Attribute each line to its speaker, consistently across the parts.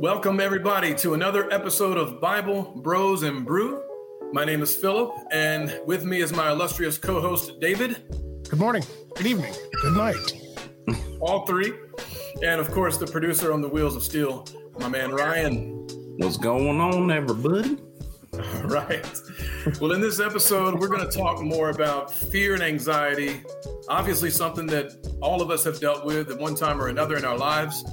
Speaker 1: Welcome, everybody, to another episode of Bible Bros and Brew. My name is Philip, and with me is my illustrious co host, David.
Speaker 2: Good morning, good evening, good night.
Speaker 1: All three. And of course, the producer on the wheels of steel, my man Ryan.
Speaker 3: What's going on, everybody?
Speaker 1: All right. Well, in this episode, we're going to talk more about fear and anxiety. Obviously, something that all of us have dealt with at one time or another in our lives.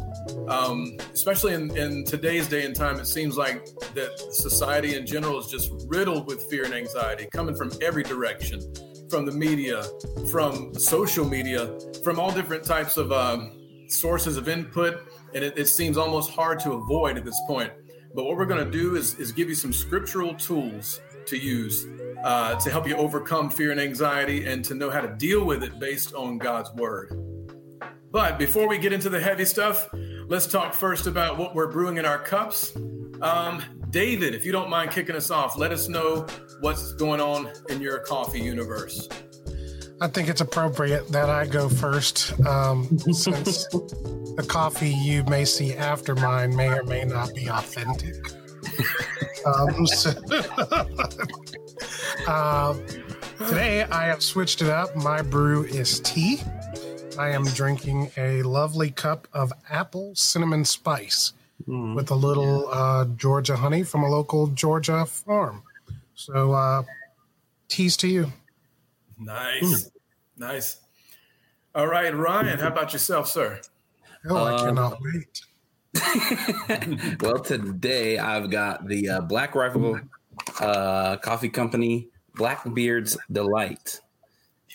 Speaker 1: Um, especially in, in today's day and time, it seems like that society in general is just riddled with fear and anxiety coming from every direction from the media, from social media, from all different types of um, sources of input. And it, it seems almost hard to avoid at this point. But what we're going to do is, is give you some scriptural tools to use uh, to help you overcome fear and anxiety and to know how to deal with it based on God's word. But before we get into the heavy stuff, let's talk first about what we're brewing in our cups. Um, David, if you don't mind kicking us off, let us know what's going on in your coffee universe.
Speaker 2: I think it's appropriate that I go first, um, since the coffee you may see after mine may or may not be authentic. um, so, uh, today I have switched it up. My brew is tea. I am drinking a lovely cup of apple cinnamon spice mm. with a little uh, Georgia honey from a local Georgia farm. So, uh, tease to you.
Speaker 1: Nice. Mm. Nice. All right, Ryan, how about yourself, sir?
Speaker 2: Oh, I um, cannot wait.
Speaker 3: well, today I've got the uh, Black Rifle uh, Coffee Company Blackbeard's Delight.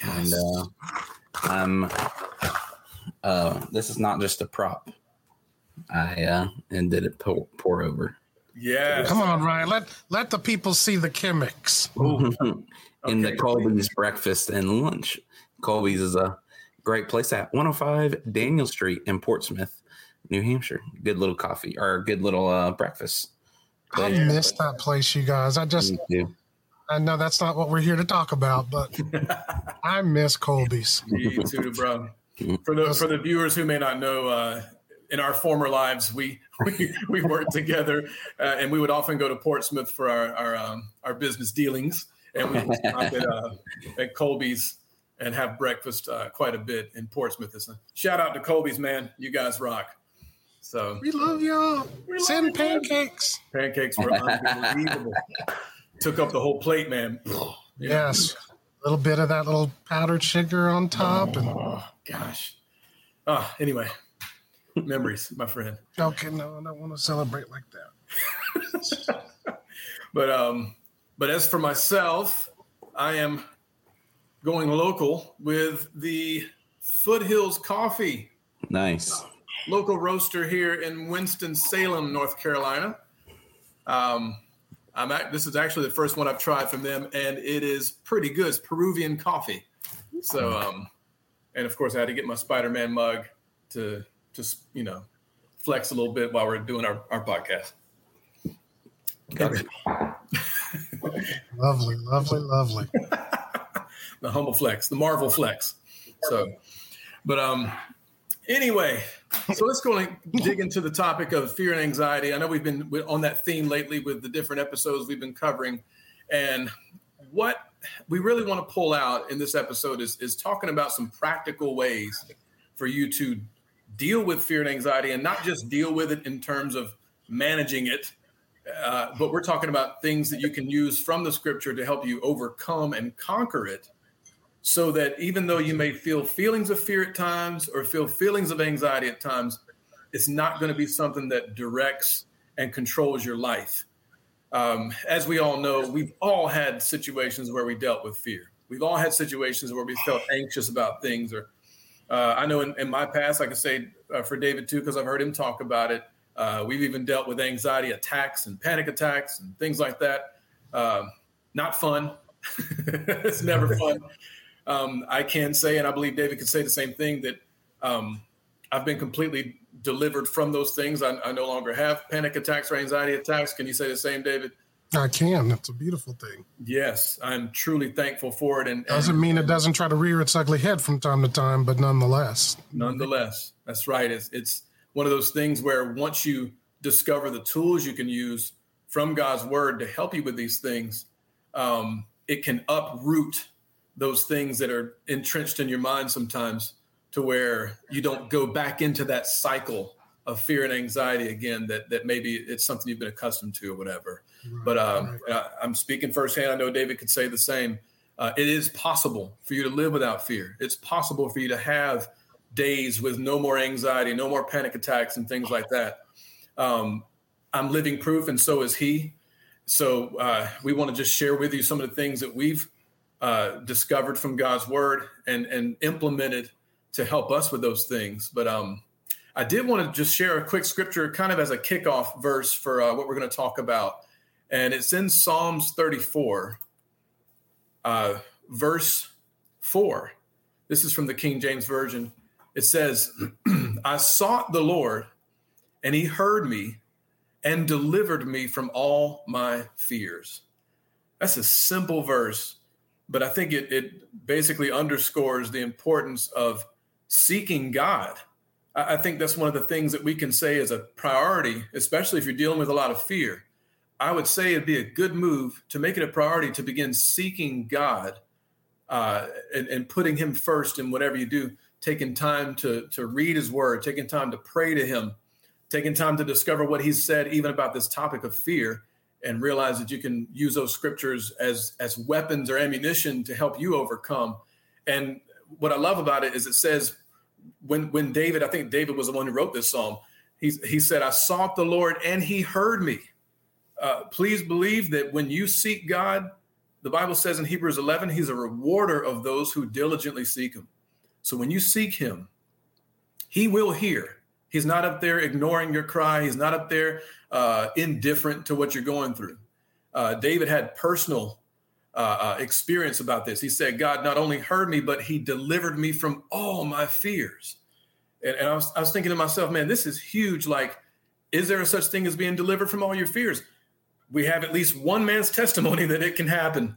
Speaker 3: Yes. And uh, I'm uh, this is not just a prop. I uh, and did it pour, pour over.
Speaker 1: Yeah.
Speaker 2: Come on, Ryan. Let let the people see the Chemex.
Speaker 3: In okay. the Colby's breakfast and lunch. Colby's is a great place at 105 Daniel Street in Portsmouth, New Hampshire. Good little coffee or good little uh, breakfast.
Speaker 2: Place. I miss that place, you guys. I just I know that's not what we're here to talk about, but I miss Colby's.
Speaker 1: Me too, bro. For the for the viewers who may not know, uh, in our former lives, we we, we worked together, uh, and we would often go to Portsmouth for our our, um, our business dealings, and we would stop at, uh, at Colby's and have breakfast uh, quite a bit in Portsmouth. It's a shout out to Colby's, man. You guys rock. So
Speaker 2: we love y'all. We Send love pancakes.
Speaker 1: Pancakes were unbelievable. Took up the whole plate, man.
Speaker 2: Yes. A little bit of that little powdered sugar on top. and
Speaker 1: gosh. Oh, anyway, memories, my friend.
Speaker 2: Okay, no, I don't want to celebrate like
Speaker 1: that. but um, but as for myself, I am going local with the Foothills Coffee.
Speaker 3: Nice.
Speaker 1: Local roaster here in Winston Salem, North Carolina. Um, I'm at, this is actually the first one I've tried from them, and it is pretty good. It's Peruvian coffee. So, um, and of course, I had to get my Spider-Man mug to just you know flex a little bit while we're doing our, our podcast.
Speaker 2: lovely, lovely, lovely.
Speaker 1: the humble flex, the Marvel flex. So, but um, anyway, so let's go and dig into the topic of fear and anxiety. I know we've been on that theme lately with the different episodes we've been covering, and what we really want to pull out in this episode is is talking about some practical ways for you to deal with fear and anxiety, and not just deal with it in terms of managing it, uh, but we're talking about things that you can use from the scripture to help you overcome and conquer it so that even though you may feel feelings of fear at times or feel feelings of anxiety at times, it's not going to be something that directs and controls your life. Um, as we all know, we've all had situations where we dealt with fear. We've all had situations where we felt anxious about things. Or uh, I know in, in, my past, I can say uh, for David too, because I've heard him talk about it. Uh, we've even dealt with anxiety attacks and panic attacks and things like that. Um, not fun. it's never fun um, I can say, and I believe David could say the same thing, that um, I've been completely delivered from those things. I, I, no longer have panic attacks or anxiety attacks. Can you say the same, David?
Speaker 2: I can. That's a beautiful thing.
Speaker 1: Yes, I'm truly thankful for it. And,
Speaker 2: doesn't mean it doesn't try to rear its ugly head from time to time, but nonetheless.
Speaker 1: Nonetheless, that's right. It's, it's one of those things where once you discover the tools you can use from God's word to help you with these things, um, it can uproot those things that are entrenched in your mind sometimes to where you don't go back into that cycle of fear and anxiety again that that maybe it's something you've been accustomed to or whatever. Right, but um, right. I, am speaking firsthand. I know david could say the same. Uh, it is possible for you to live without fear. It's possible for you to have days with no more anxiety no more panic attacks and things like that. Um, i'm living proof and so is he. So uh, we want to just share with you some of the things that we've uh, discovered from god's word and and implemented to help us with those things but um I did want to just share a quick scripture, kind of as a kickoff verse for uh, what we're going to talk about. And it's in Psalms 34, uh, verse 4. This is from the King James Version. It says, I sought the Lord, and he heard me and delivered me from all my fears. That's a simple verse, but I think it, it basically underscores the importance of seeking God I think that's one of the things that we can say as a priority, especially if you're dealing with a lot of fear. I would say it'd be a good move to make it a priority to begin seeking God uh, and, and, putting Him first in whatever you do. Taking time to to read His Word, taking time to pray to Him, taking time to discover what He's said even about this topic of fear, and realize that you can use those scriptures as as weapons or ammunition to help you overcome. And what I love about it is it says when when David, I think David was the one who wrote this psalm. He he said, "I sought the Lord, and He heard me." Uh, please believe that when you seek God, the Bible says in Hebrews 11, He's a rewarder of those who diligently seek Him. So when you seek Him, He will hear. He's not up there ignoring your cry. He's not up there uh, indifferent to what you're going through. Uh, David had personal uh, uh, experience about this. He said, God not only heard me, but he delivered me from all my fears. And, and I, was, I was thinking to myself, man, this is huge. Like, is there a such thing as being delivered from all your fears? We have at least one man's testimony that it can happen.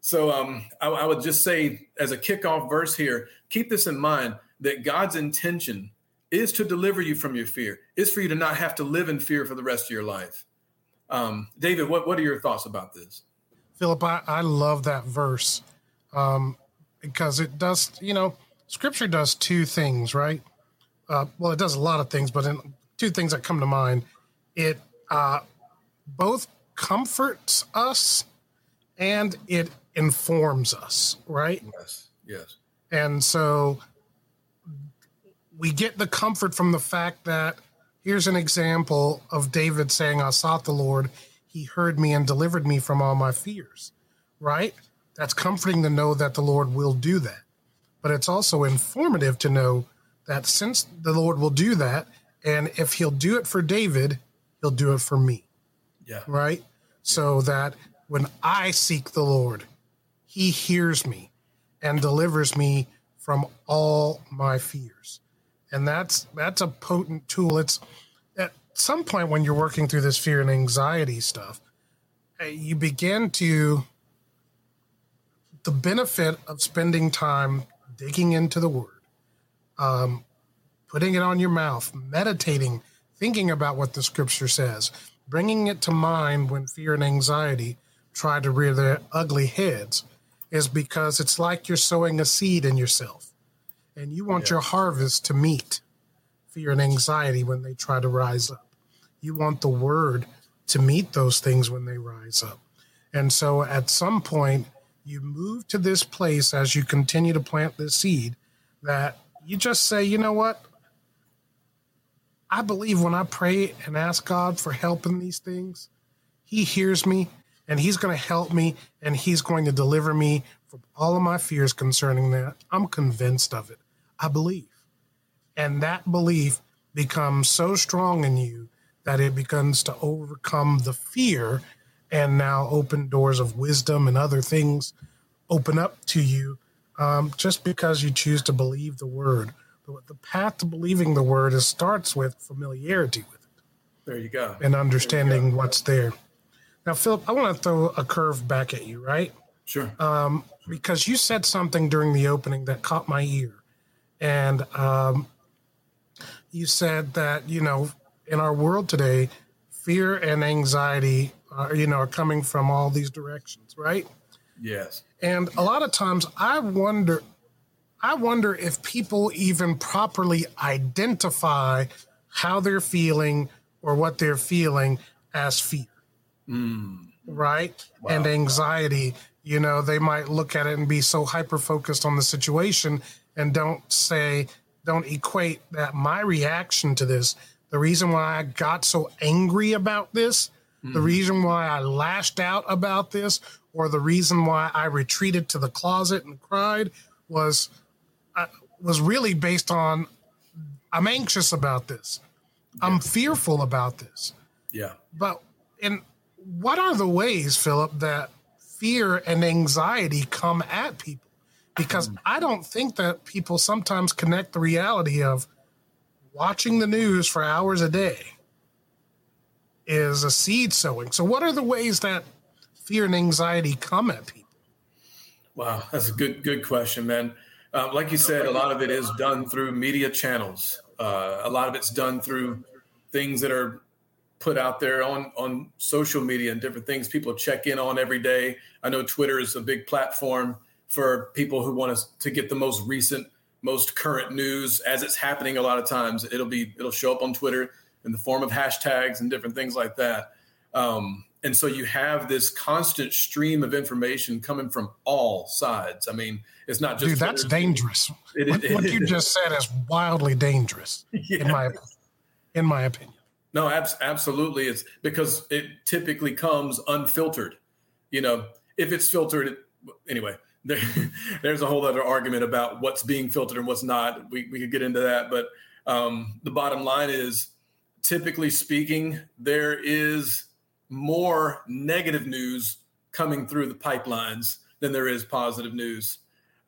Speaker 1: So um, I, I would just say, as a kickoff verse here, keep this in mind that God's intention is to deliver you from your fear, is for you to not have to live in fear for the rest of your life. Um, David, what, what are your thoughts about this?
Speaker 2: Philip, I, I love that verse um, because it does, you know, scripture does two things, right? Uh, well, it does a lot of things, but in, two things that come to mind. It uh, both comforts us and it informs us, right?
Speaker 1: Yes, yes.
Speaker 2: And so we get the comfort from the fact that here's an example of David saying, I sought the Lord he heard me and delivered me from all my fears, right? That's comforting to know that the Lord will do that. But it's also informative to know that since the Lord will do that, and if he'll do it for David, he'll do it for me.
Speaker 1: Yeah.
Speaker 2: Right? So that when I seek the Lord, he hears me and delivers me from all my fears. And that's that's a potent tool. It's some point when you're working through this fear and anxiety stuff, eh, you begin to the benefit of spending time digging into the word, um, putting it on your mouth, meditating, thinking about what the scripture says, bringing it to mind when fear and anxiety try to rear their ugly heads, is because it's like you're sowing a seed in yourself, and you want yeah. your harvest to meet fear and anxiety when they try to rise up. You want the word to meet those things when they rise up. And so at some point, you move to this place as you continue to plant the seed that you just say, you know what? I believe when I pray and ask God for help in these things, He hears me and He's going to help me and He's going to deliver me from all of my fears concerning that. I'm convinced of it. I believe. And that belief becomes so strong in you that it begins to overcome the fear and now open doors of wisdom and other things open up to you um, just because you choose to believe the word. But the path to believing the word is starts with familiarity with it.
Speaker 1: There you go.
Speaker 2: And understanding go. what's there. Now, Philip, I want to throw a curve back at you, right?
Speaker 1: Sure.
Speaker 2: Um, because you said something during the opening that caught my ear. And um, you said that, you know, in our world today, fear and anxiety are, you know, are coming from all these directions, right?
Speaker 1: Yes.
Speaker 2: And a lot of times I wonder I wonder if people even properly identify how they're feeling or what they're feeling as fear.
Speaker 1: Mm.
Speaker 2: Right?
Speaker 1: Wow.
Speaker 2: And anxiety. You know, they might look at it and be so hyper focused on the situation and don't say, don't equate that my reaction to this, the reason why I got so angry about this, mm. the reason why I lashed out about this, or the reason why I retreated to the closet and cried was uh, was really based on I'm anxious about this. Yeah. I'm fearful about this.
Speaker 1: Yeah.
Speaker 2: But and what are the ways, Philip, that fear and anxiety come at people? Because mm. I don't think that people sometimes connect the reality of watching the news for hours a day is a seed sowing. So what are the ways that fear and anxiety come at people?
Speaker 1: Wow, that's a good good question, man. Uh, like you said, a lot of it is done through media channels. Uh, a lot of it's done through things that are put out there on on social media and different things people check in on every day. I know Twitter is a big platform for people who want to, to get the most recent, most current news as it's happening. A lot of times, it'll be it'll show up on Twitter in the form of hashtags and different things like that. Um, and so you have this constant stream of information coming from all sides. I mean, it's not just
Speaker 2: dude. That's dangerous. It, what, it, what you just said is wildly dangerous, yeah. in my in my opinion.
Speaker 1: No, abs- absolutely. It's because it typically comes unfiltered. You know, if it's filtered, it, anyway. There, there's a whole other argument about what's being filtered and what's not. We we could get into that, but um, the bottom line is, typically speaking, there is more negative news coming through the pipelines than there is positive news.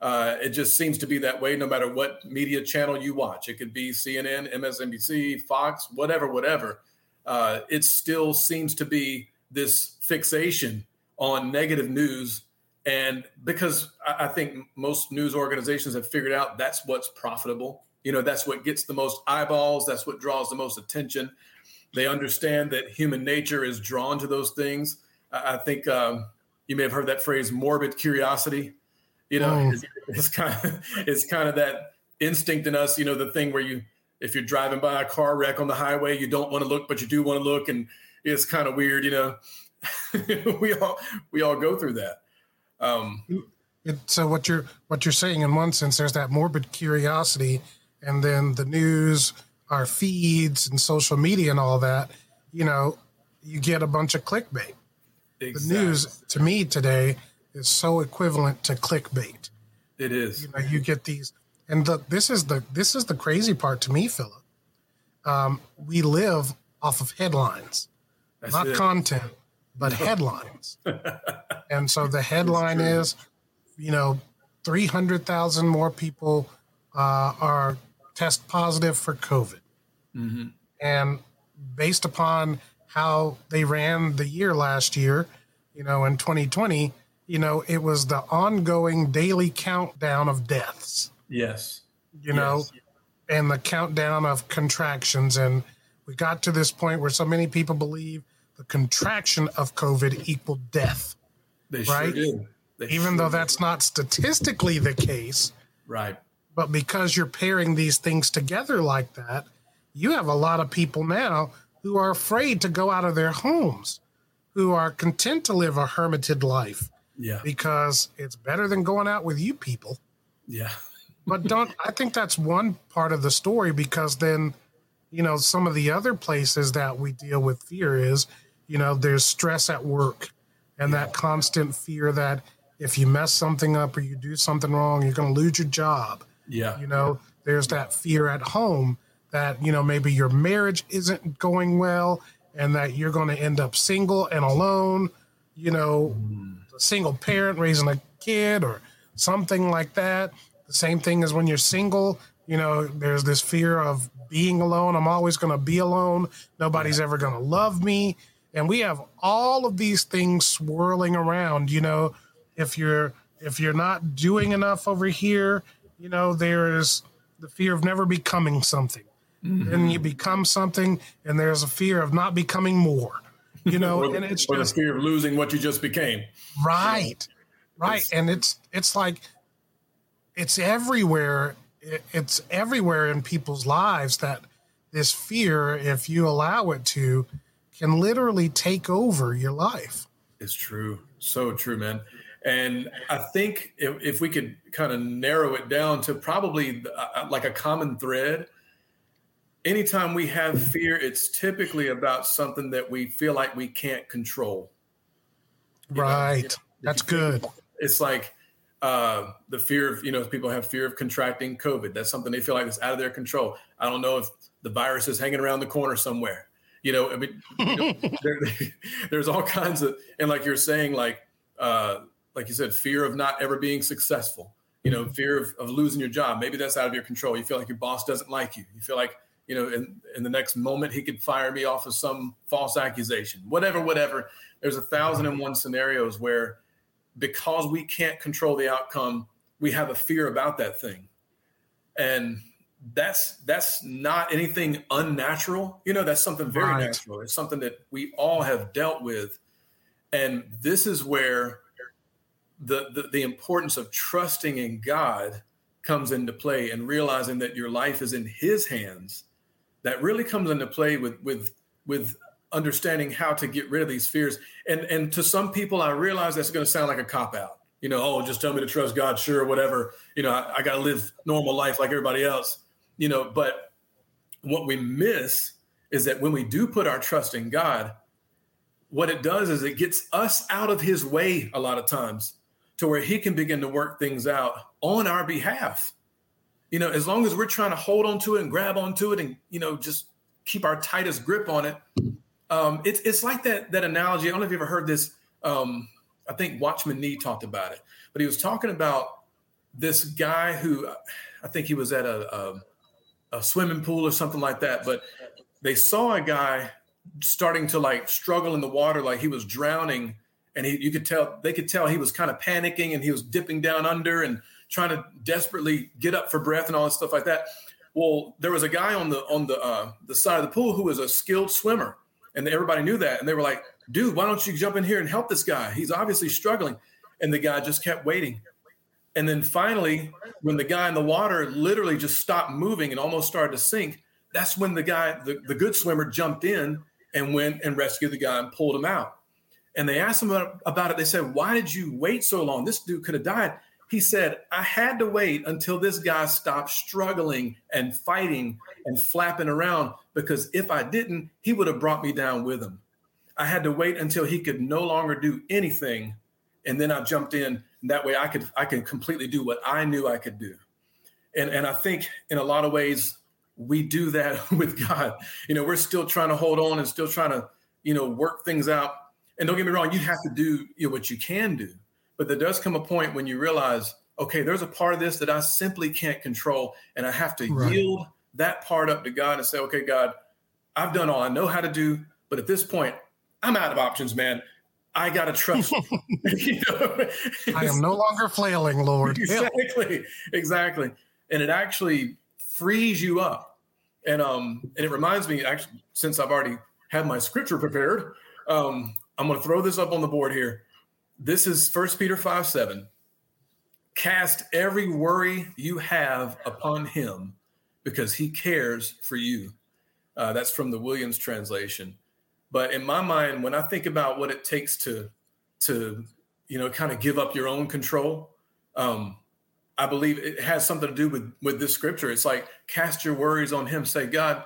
Speaker 1: Uh, it just seems to be that way no matter what media channel you watch. It could be CNN, MSNBC, Fox, whatever, whatever. Uh, it still seems to be this fixation on negative news. And because I, I think most news organizations have figured out that's what's profitable. You know, that's what gets the most eyeballs, that's what draws the most attention. They understand that human nature is drawn to those things. I, I think um, you may have heard that phrase morbid curiosity you know, mm. it's, it's kind of it's kind of that instinct in us. You know, the thing where you if you're driving by a car wreck on the highway, you don't want to look, but you do want to look, and it's kind of weird. You know, we all we all go through that. Um,
Speaker 2: it, so what you're what you're saying in one sense, there's that morbid curiosity, and then the news, our feeds, and social media, and all that. You know, you get a bunch of clickbait. Exactly. The news to me today is so equivalent to clickbait.
Speaker 1: It is.
Speaker 2: You know, you get these, and the, this is the this is the crazy part to me, Philip. Um, we live off of headlines, That's not it. content, but headlines. and so the headline is, you know, three hundred thousand more people uh, are test positive for COVID, mm-hmm. and based upon how they ran the year last year, you know, in 2020, you know, it was the ongoing daily countdown of deaths.
Speaker 1: Yes.
Speaker 2: You know, yes. and the countdown of contractions. And we got to this point where so many people believe the contraction of COVID equaled death.
Speaker 1: They right? Sure
Speaker 2: Even sure though that's not statistically the case.
Speaker 1: Right.
Speaker 2: But because you're pairing these things together like that, you have a lot of people now who are afraid to go out of their homes, who are content to live a hermited life,
Speaker 1: yeah.
Speaker 2: Because it's better than going out with you people.
Speaker 1: Yeah.
Speaker 2: but don't I think that's one part of the story because then, you know, some of the other places that we deal with fear is, you know, there's stress at work and yeah. that constant fear that if you mess something up or you do something wrong, you're going to lose your job.
Speaker 1: Yeah.
Speaker 2: You know, there's that fear at home that, you know, maybe your marriage isn't going well and that you're going to end up single and alone, you know, mm single parent raising a kid or something like that. The same thing as when you're single, you know, there's this fear of being alone. I'm always going to be alone. Nobody's ever going to love me. And we have all of these things swirling around, you know, if you're if you're not doing enough over here, you know, there's the fear of never becoming something. mm-hmm. then you become something, and there's a fear of not becoming more. You know,
Speaker 1: or,
Speaker 2: and it's
Speaker 1: or
Speaker 2: just
Speaker 1: the fear of losing what you just became.
Speaker 2: Right, right, it's, and it's it's like it's everywhere. It's everywhere in people's lives that this fear, if you allow it to, can literally take over your life.
Speaker 1: It's true. So true, man. And I think if, if we could kind of narrow it down to probably uh, like a common thread, anytime we have fear, it's typically about something that we feel like we can't control.
Speaker 2: You right. Know, if, That's if good.
Speaker 1: It's like uh, the fear of, you know, people have fear of contracting COVID. That's something they feel like is out of their control. I don't know if the virus is hanging around the corner somewhere. You know, I mean, you know, there, there's all kinds of, and like you're saying, like, uh, like you said, fear of not ever being successful, you know, fear of, of losing your job. Maybe that's out of your control. You feel like your boss doesn't like you. You feel like, you know, in, in the next moment he could fire me off of some false accusation, whatever, whatever. There's a thousand and one scenarios where because we can't control the outcome, we have a fear about that thing. And that's that's not anything unnatural. You know, that's something very right. natural. It's something that we all have dealt with. And this is where the, the, the importance of trusting in God comes into play and realizing that your life is in his hands that really comes into play with with with understanding how to get rid of these fears and and to some people i realize that's going to sound like a cop out you know oh just tell me to trust god sure whatever you know i, I got to live normal life like everybody else you know but what we miss is that when we do put our trust in god what it does is it gets us out of his way a lot of times to where he can begin to work things out on our behalf. You know, as long as we're trying to hold on to it and grab onto it and, you know, just keep our tightest grip on it. Um, it's, it's like that, that analogy. I don't know if you ever heard this. Um, I think Watchman Nee talked about it, but he was talking about this guy who I think he was at a, a, a swimming pool or something like that, but they saw a guy starting to like struggle in the water, like he was drowning and he, you could tell they could tell he was kind of panicking and he was dipping down under and trying to desperately get up for breath and all this stuff like that. Well, there was a guy on the on the uh, the side of the pool who was a skilled swimmer, and everybody knew that, and they were like, "Dude, why don't you jump in here and help this guy? He's obviously struggling." And the guy just kept waiting. And then finally, when the guy in the water literally just stopped moving and almost started to sink, that's when the guy, the, the good swimmer, jumped in and went and rescued the guy and pulled him out and they asked him about it. They said, Why did you wait so long? This dude could have died. He said, I had to wait until this guy stopped struggling and fighting and flapping around because if I didn't, he would have brought me down with him. I had to wait until he could no longer do anything. And then I jumped in. And that way I could I could completely do what I knew I could do. And and I think in a lot of ways we do that with God. You know, we're still trying to hold on and still trying to, you know, work things out and don't get me wrong, you have to do you know, what you can do. But there does come a point when you realize, okay, there's a part of this that I simply can't control. And I have to right. yield that part up to God and say, okay, God, I've done all I know how to do. But at this point, I'm out of options, man. I got to trust
Speaker 2: you. know? I am no longer flailing, Lord.
Speaker 1: Exactly. Exactly. And it actually frees you up. And um, and it reminds me, actually, since I've already had my scripture prepared, um, I'm going to throw this up on the board here. This is 1 Peter 5 7. Cast every worry you have upon him because he cares for you. Uh, that's from the Williams translation. But in my mind, when I think about what it takes to, to you know, kind of give up your own control, um, I believe it has something to do with with this scripture. It's like cast your worries on him. Say, God,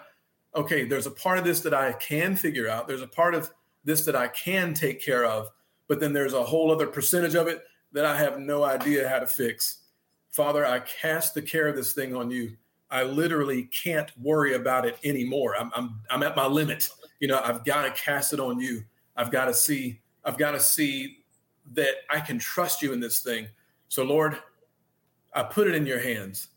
Speaker 1: okay, there's a part of this that I can figure out. There's a part of this that I can take care of, but then there's a whole other percentage of it that I have no idea how to fix. Father, I cast the care of this thing on you. I literally can't worry about it anymore. I'm, I'm, I'm at my limit. You know, I've got to cast it on you. I've got to see, I've got to see that I can trust you in this thing. So, Lord, I put it in your hands.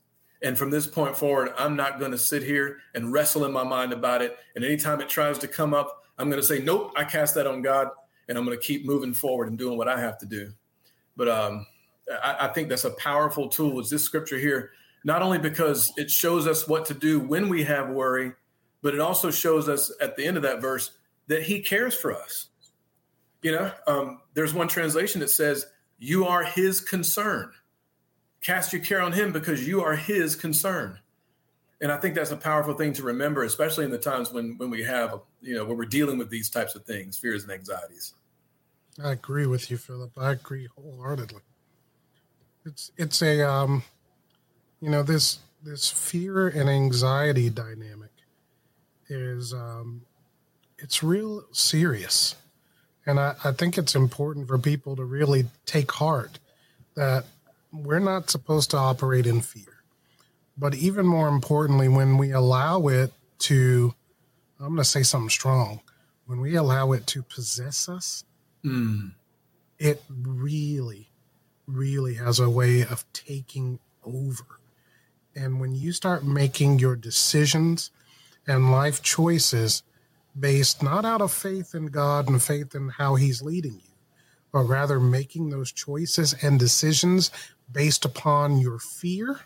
Speaker 1: And from this point forward, I'm not going to sit here and wrestle in my mind about it. And anytime it tries to come up, I'm going to say, nope, I cast that on God, and I'm going to keep moving forward and doing what I have to do. But um, I, I, think that's a powerful tool. Is this scripture here not only because it shows us what to do when we have worry, but it also shows us at the end of that verse that he cares for us. You know, um, there's one translation that says, You are his concern. Cast your care on him because you are his concern. And I think that's a powerful thing to remember, especially in the times when when we have, you know, when we're dealing with these types of things, fears and anxieties.
Speaker 2: I agree with you, Philip. I agree wholeheartedly. It's it's a um, you know this this fear and anxiety dynamic is um, it's real serious, and I, I think it's important for people to really take heart that we're not supposed to operate in fear, but even more importantly, when we allow it to, I'm going to say something strong, when we allow it to possess us,
Speaker 1: Mm.
Speaker 2: it really, really has a way of taking over. And when you start making your decisions and life choices based not out of faith in God and faith in how He's leading you, but rather making those choices and decisions based upon your fear,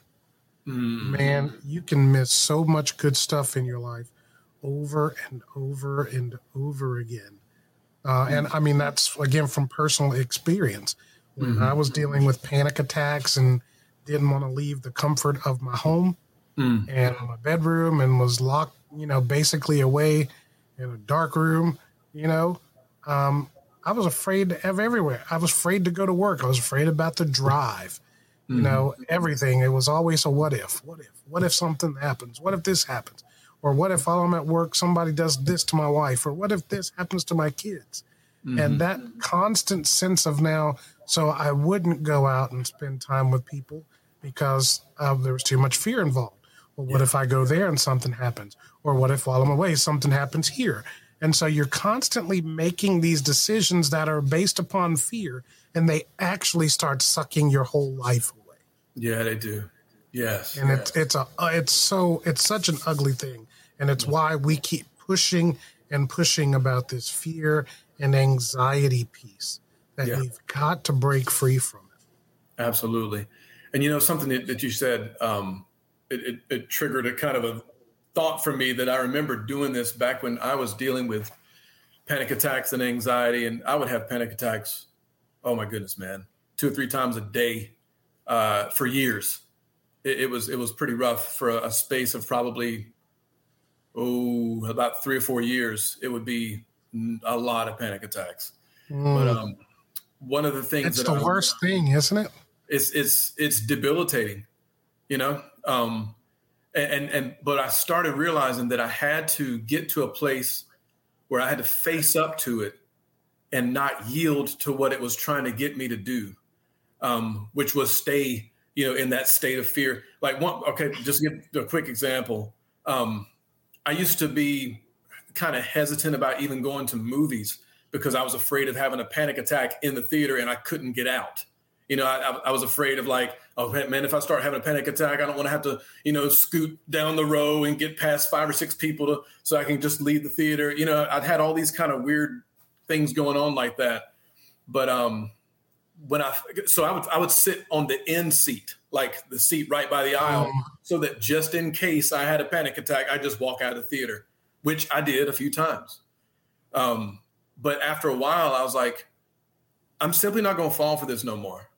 Speaker 1: Mm.
Speaker 2: man, you can miss so much good stuff in your life over and over and over again. Uh, and I mean, that's again from personal experience. When
Speaker 1: Mhm.
Speaker 2: I was dealing with panic attacks and didn't want to leave the comfort of my home
Speaker 1: Mm.
Speaker 2: and my bedroom and was locked, you know, basically away in a dark room, you know, um, I was afraid of everywhere. I was afraid to go to work. I was afraid about the drive you
Speaker 1: Mhm.
Speaker 2: know everything it was always a what if what if what if something happens what if this happens or what if while i'm at work somebody does this to my wife or what if this happens to my kids
Speaker 1: Mhm.
Speaker 2: and that constant sense of now so i wouldn't go out and spend time with people because uh, there was too much fear involved well what if i go there and something happens or what if while i'm away something happens here and so you're constantly making these decisions that are based upon fear and they actually start sucking your whole life away
Speaker 1: Yeah, they do. Yes.
Speaker 2: and
Speaker 1: yes.
Speaker 2: it's it's a uh, it's so it's such an ugly thing and it's why we keep pushing and pushing about this fear and anxiety piece that
Speaker 1: Yeah.
Speaker 2: we've got to break free from it
Speaker 1: Absolutely. And you know, something that, that you said, um, it, it, it triggered a kind of a thought for me that I remember doing this back when I was dealing with panic attacks and anxiety. And I would have panic attacks, oh my goodness, man, two or three times a day uh, for years. It, it was it was pretty rough for a, a space of probably oh about three or four years. It would be a lot of panic attacks. But
Speaker 2: Mm.
Speaker 1: um, one of the things
Speaker 2: it's the
Speaker 1: I-
Speaker 2: worst thing isn't it
Speaker 1: it's it's it's debilitating you know? Um and, and but i started realizing that i had to get to a place where i had to face up to it and not yield to what it was trying to get me to do um which was stay you know in that state of fear. Like one okay just give a quick example um i used to be kind of hesitant about even going to movies because i was afraid of having a panic attack in the theater and i couldn't get out you know, I, I was afraid of like, oh man, if I start having a panic attack, I don't want to have to, you know, scoot down the row and get past five or six people to, so I can just leave the theater. You know, I'd had all these kind of weird things going on like that. But um, when I, so I would, I would sit on the end seat, like the seat right by the aisle,
Speaker 2: Um,
Speaker 1: so that just in case I had a panic attack, I just walk out of the theater, which I did a few times. Um, but after a while, I was like, I'm simply not going to fall for this no more.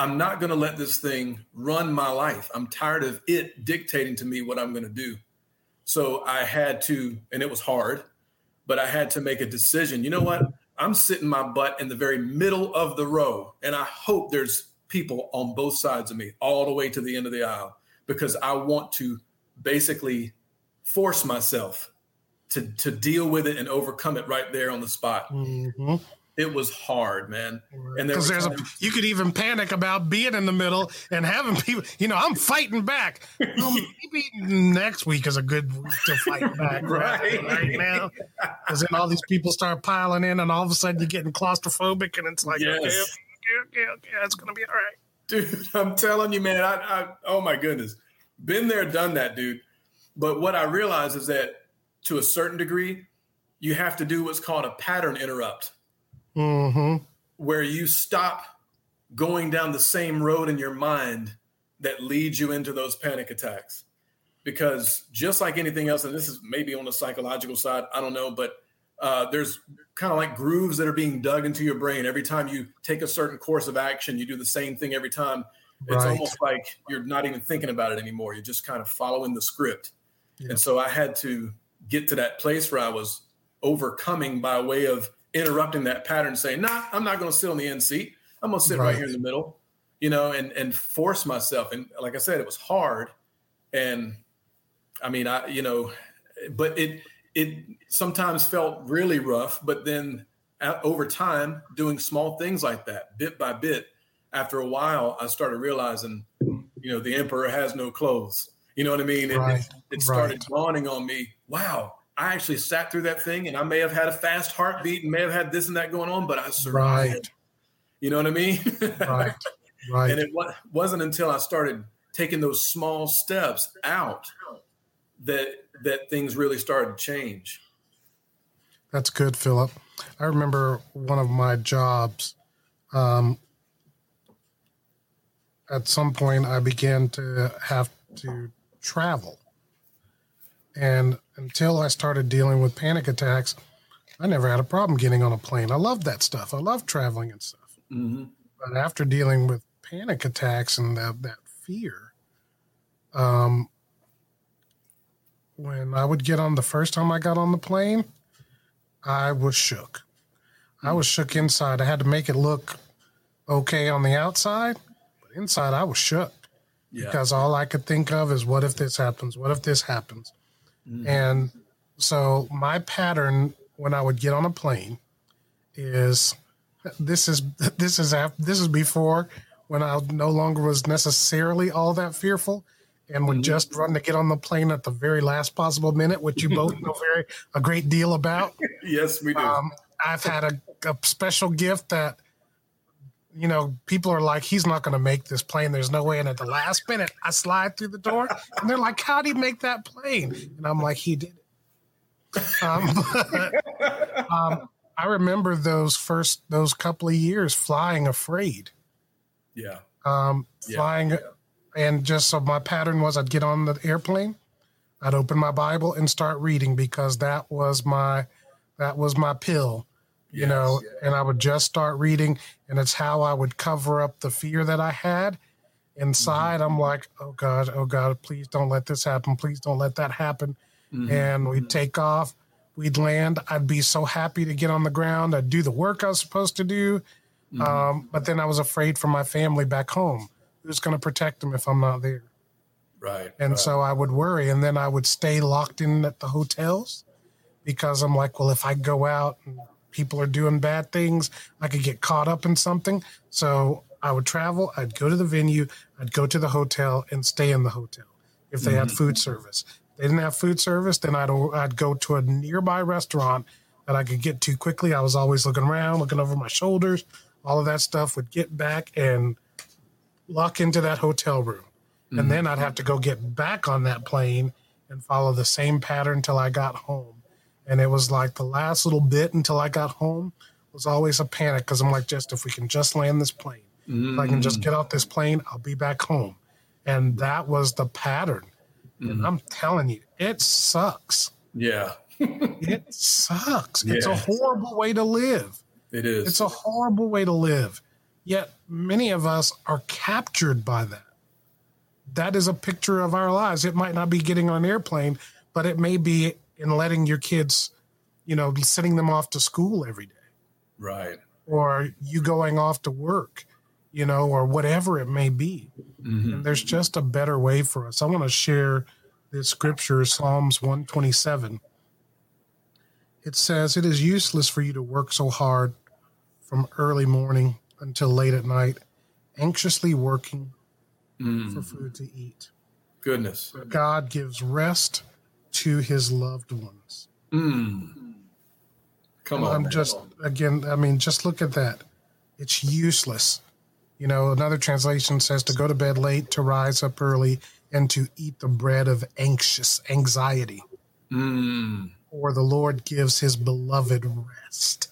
Speaker 1: I'm not going to let this thing run my life. I'm tired of it dictating to me what I'm going to do. So I had to, and it was hard, but I had to make a decision. You know what? I'm sitting my butt in the very middle of the row, and I hope there's people on both sides of me all the way to the end of the aisle because I want to basically force myself to to deal with it and overcome it right there on the spot.
Speaker 2: mhm.
Speaker 1: It was hard, man. And there
Speaker 2: there's a you could even panic about being in the middle and having people you know i'm fighting back. Well, maybe next week is a good week to fight back
Speaker 1: Right.
Speaker 2: right. Now because then all these people start piling in and all of a sudden you're getting claustrophobic and it's like okay, okay
Speaker 1: Yes.
Speaker 2: okay okay okay that's gonna be all right.
Speaker 1: Dude i'm telling you man I, I oh my goodness. Been there done that dude. But what i realize is that to a certain degree you have to do what's called a pattern interrupt
Speaker 2: mm-hmm
Speaker 1: where you stop going down the same road in your mind that leads you into those panic attacks. Because just like anything else, and this is maybe on the psychological side, I don't know, but uh, there's kind of like grooves that are being dug into your brain. Every time you take a certain course of action, you do the same thing every time. It's right. almost like you're not even thinking about it anymore. You're just kind of following the script. Yeah. And so I had to get to that place where I was overcoming by way of interrupting that pattern, saying, "Nah, I'm not going to sit on the end seat. I'm going to sit right. right here in the middle." You know, and and force myself. And like I said, it was hard. And I mean, I you know, but it it sometimes felt really rough, but then uh, over time, doing small things like that, bit by bit, after a while, I started realizing, you know, the emperor has no clothes. You know what I mean? Right. It, it, started right. dawning on me. Wow, I actually sat through that thing, and I may have had a fast heartbeat and may have had this and that going on, but I survived. Right. You know what I mean?
Speaker 2: right. Right.
Speaker 1: And it wasn't until I started taking those small steps out that that things really started to change.
Speaker 2: That's good, Philip. I remember one of my jobs. Um, at some point, I began to have to travel. And until I started dealing with panic attacks, I never had a problem getting on a plane. I love that stuff. I love traveling and stuff. Mm-hmm. But after dealing with panic attacks and that, that fear, um, when I would get on the first time I got on the plane, I was shook. I was shook inside. I had to make it look okay on the outside, but inside I was shook yeah. because all I could think of is what if this happens? What if this happens? Mm-hmm. And so my pattern when I would get on a plane is this is this is this is before when I no longer was necessarily all that fearful and would mm-hmm. just run to get on the plane at the very last possible minute, which you both know very a great deal about.
Speaker 1: yes, we do. Um,
Speaker 2: I've had a, a, special gift that you know people are like, he's not going to make this plane. There's no way. And at the last minute, I slide through the door, and they're like, "How do you make that plane?" And I'm like, "He did it." Um, but, um, I remember those first those couple of years flying afraid.
Speaker 1: Yeah.
Speaker 2: Um, flying. Yeah and just so my pattern was I'd get on the airplane, I'd open my Bible and start reading because that was my that was my pill, you yes, know, yeah. and I would just start reading and it's how I would cover up the fear that I had. Inside, mm-hmm. I'm like, oh God, oh God, please don't let this happen. Please don't let that happen. Mm-hmm. And we'd take off, we'd land. I'd be so happy to get on the ground. I'd do the work I was supposed to do. Mm-hmm. Um, but then I was afraid for my family back home who's going to protect them if I'm not there?
Speaker 1: Right.
Speaker 2: And
Speaker 1: right.
Speaker 2: so I would worry. And then I would stay locked in at the hotels because I'm like, well, if I go out and people are doing bad things, I could get caught up in something. So I would travel, I'd go to the venue, I'd go to the hotel and stay in the hotel if they mm-hmm. had food service. If they didn't have food service, then I'd, I'd go to a nearby restaurant that I could get to quickly. I was always looking around, looking over my shoulders, all of that stuff would get back and lock into that hotel room. Mm-hmm. And then I'd have to go get back on that plane and follow the same pattern till I got home. And it was like the last little bit until I got home was always a panic because I'm like, just if we can just land this plane, mm-hmm. if I can just mm. get off this plane, I'll be back home. And that was the pattern. Mm-hmm. And I'm telling you, it sucks.
Speaker 1: Yeah.
Speaker 2: it sucks. Yeah. It's a horrible way to live.
Speaker 1: It is.
Speaker 2: It's a horrible way to live. Yet many of us are captured by that. That is a picture of our lives. It might not be getting on an airplane, but it may be in letting your kids, you know, be sending them off to school every day.
Speaker 1: Right.
Speaker 2: Or you going off to work, you know, or whatever it may be. Mm-hmm. And there's just a better way for us. I want to share this scripture, Psalms 127. It says, It is useless for you to work so hard from early morning until late at night, anxiously working mm. for food to eat.
Speaker 1: Goodness.
Speaker 2: But God gives rest to his loved ones.
Speaker 1: Mm. Come on.
Speaker 2: I'm just, again, I mean, just look at that. It's useless. You know, another translation says to go to bed late, to rise up early, and to eat the bread of anxious anxiety.
Speaker 1: Mm.
Speaker 2: Or the Lord gives his beloved rest.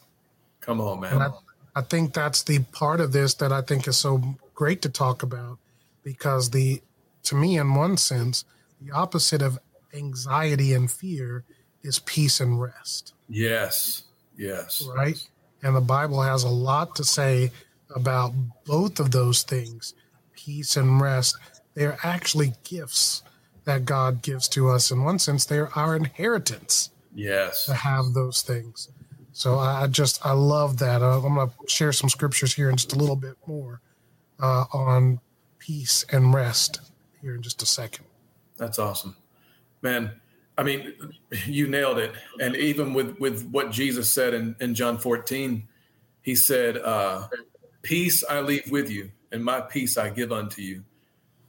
Speaker 1: Come on, man.
Speaker 2: I think that's the part of this that I think is so great to talk about because the to me in one sense the opposite of anxiety and fear is peace and rest
Speaker 1: Yes. Yes.
Speaker 2: right and the bible has a lot to say about both of those things peace and rest they're actually gifts that god gives to us in one sense they're our inheritance
Speaker 1: Yes.
Speaker 2: to have those things. So I I just I love that. Uh, I'm going to share some scriptures here in just a little bit more uh, on peace and rest here in just a second.
Speaker 1: That's awesome, man. I mean, you nailed it. And even with with what Jesus said in, in John 14, he said, uh, "Peace I leave with you, and my peace I give unto you.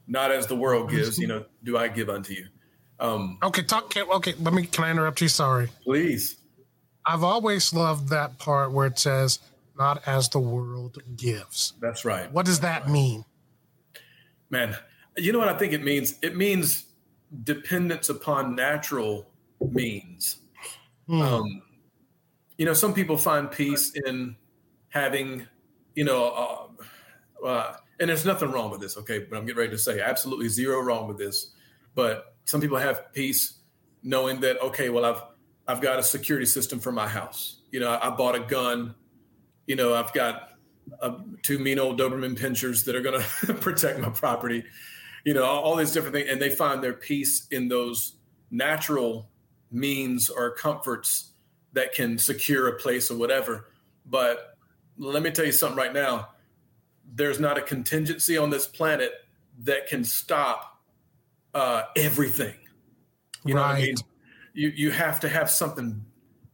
Speaker 1: Not as the world gives, you know, do I give unto you." Um,
Speaker 2: Okay, talk. can- Okay, let me. Can I interrupt you? Sorry.
Speaker 1: please,
Speaker 2: I've always loved that part where it says, "Not as the world gives."
Speaker 1: that's right,
Speaker 2: What does that mean?
Speaker 1: man. You know what I think it means? It means dependence upon natural means.
Speaker 2: Hmm.
Speaker 1: Um, you know, some people find peace in having, you know, uh, uh, and there's nothing wrong with this, okay? But I'm getting ready to say absolutely zero wrong with this. But some people have peace knowing that, okay, well, I've I've got a security system for my house. You know, I, I bought a gun. You know, I've got uh, two mean old Doberman pinschers that are going to protect my property. You know, all, these different things, and they find their peace in those natural means or comforts that can secure a place or whatever. But let me tell you something right now. There's not a contingency on this planet that can stop uh, everything. You know what I mean?
Speaker 2: Right.
Speaker 1: You you have to have something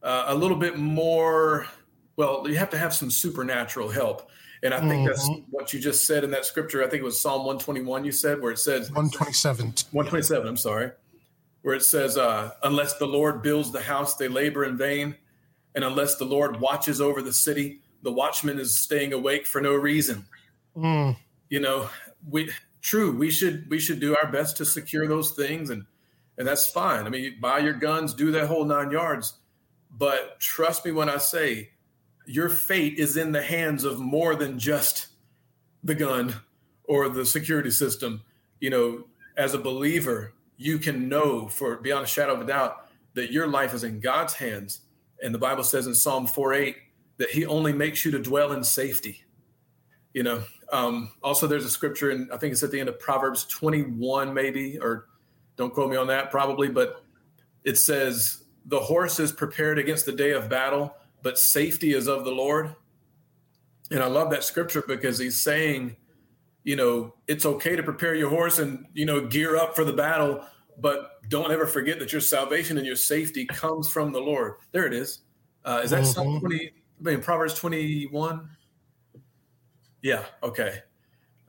Speaker 1: uh, a little bit more. Well, you have to have some supernatural help, and I think that's what you just said in that scripture. I think it was Psalm 121. You said where it says
Speaker 2: 127.
Speaker 1: 127 i'm sorry where it says uh, unless the lord builds the house they labor in vain and unless the lord watches over the city the watchman is staying awake for no reason
Speaker 2: Mm,
Speaker 1: you know we true we should we should do our best to secure those things and and that's fine i mean you buy your guns do that whole nine yards but trust me when i say your fate is in the hands of more than just the gun or the security system. You know as a believer you can know for beyond a shadow of a doubt that your life is in god's hands. And the bible says in psalm 4 8 that he only makes you to dwell in safety. You know um, also there's a scripture and i think it's at the end of proverbs 21 maybe or don't quote me on that probably but it says the horse is prepared against the day of battle but safety is of the lord and i love that scripture because he's saying you know it's okay to prepare your horse and you know gear up for the battle but don't ever forget that your salvation and your safety comes from the lord there it is uh, is that
Speaker 2: Mhm.
Speaker 1: Psalm 20 I mean, proverbs 21 yeah, okay.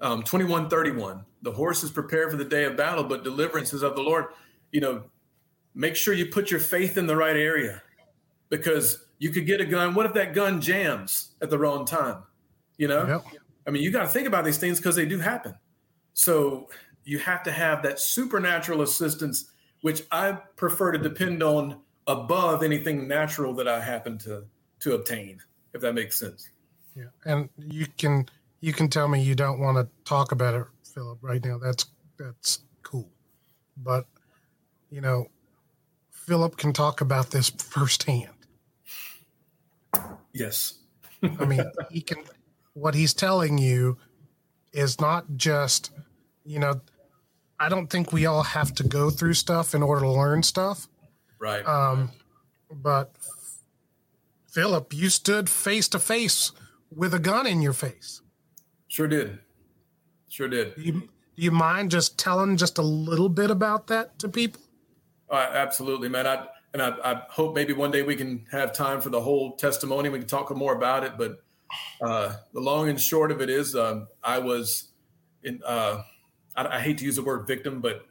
Speaker 1: Um, 2131. The horse is prepared for the day of battle, but deliverance is of the Lord. You know, make sure you put your faith in the right area because you could get a gun. What if that gun jams at the wrong time? You know,
Speaker 2: Yep.
Speaker 1: I mean, you got to think about these things because they do happen. So you have to have that supernatural assistance, which I prefer to depend on above anything natural that I happen to to obtain, if that makes sense.
Speaker 2: Yeah, and you can you can tell me you don't want to talk about it, Philip, right now. That's that's cool, but you know, Philip can talk about this firsthand.
Speaker 1: Yes.
Speaker 2: I mean, he can. What he's telling you is not just, you know, I don't think we all have to go through stuff in order to learn stuff.
Speaker 1: Right.
Speaker 2: Um, but Philip, you stood face to face with a gun in your face.
Speaker 1: Sure did. Sure did.
Speaker 2: Do you, do you mind just telling just a little bit about that to people?
Speaker 1: Uh, absolutely, man. I and I, I hope maybe one day we can have time for the whole testimony. We can talk more about it. But uh, the long and short of it is, um, I was in. Uh, I, I hate to use the word victim, but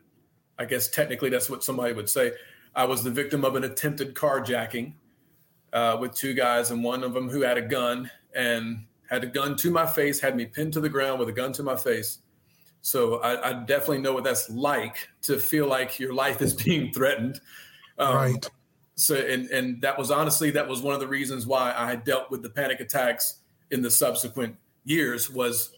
Speaker 1: I guess technically that's what somebody would say. I was the victim of an attempted carjacking uh, with two guys, and one of them who had a gun and had a gun to my face, had me pinned to the ground with a gun to my face. So I, I definitely know what that's like to feel like your life is being threatened. Um,
Speaker 2: right.
Speaker 1: So, and and that was honestly that was one of the reasons why I had dealt with the panic attacks in the subsequent years was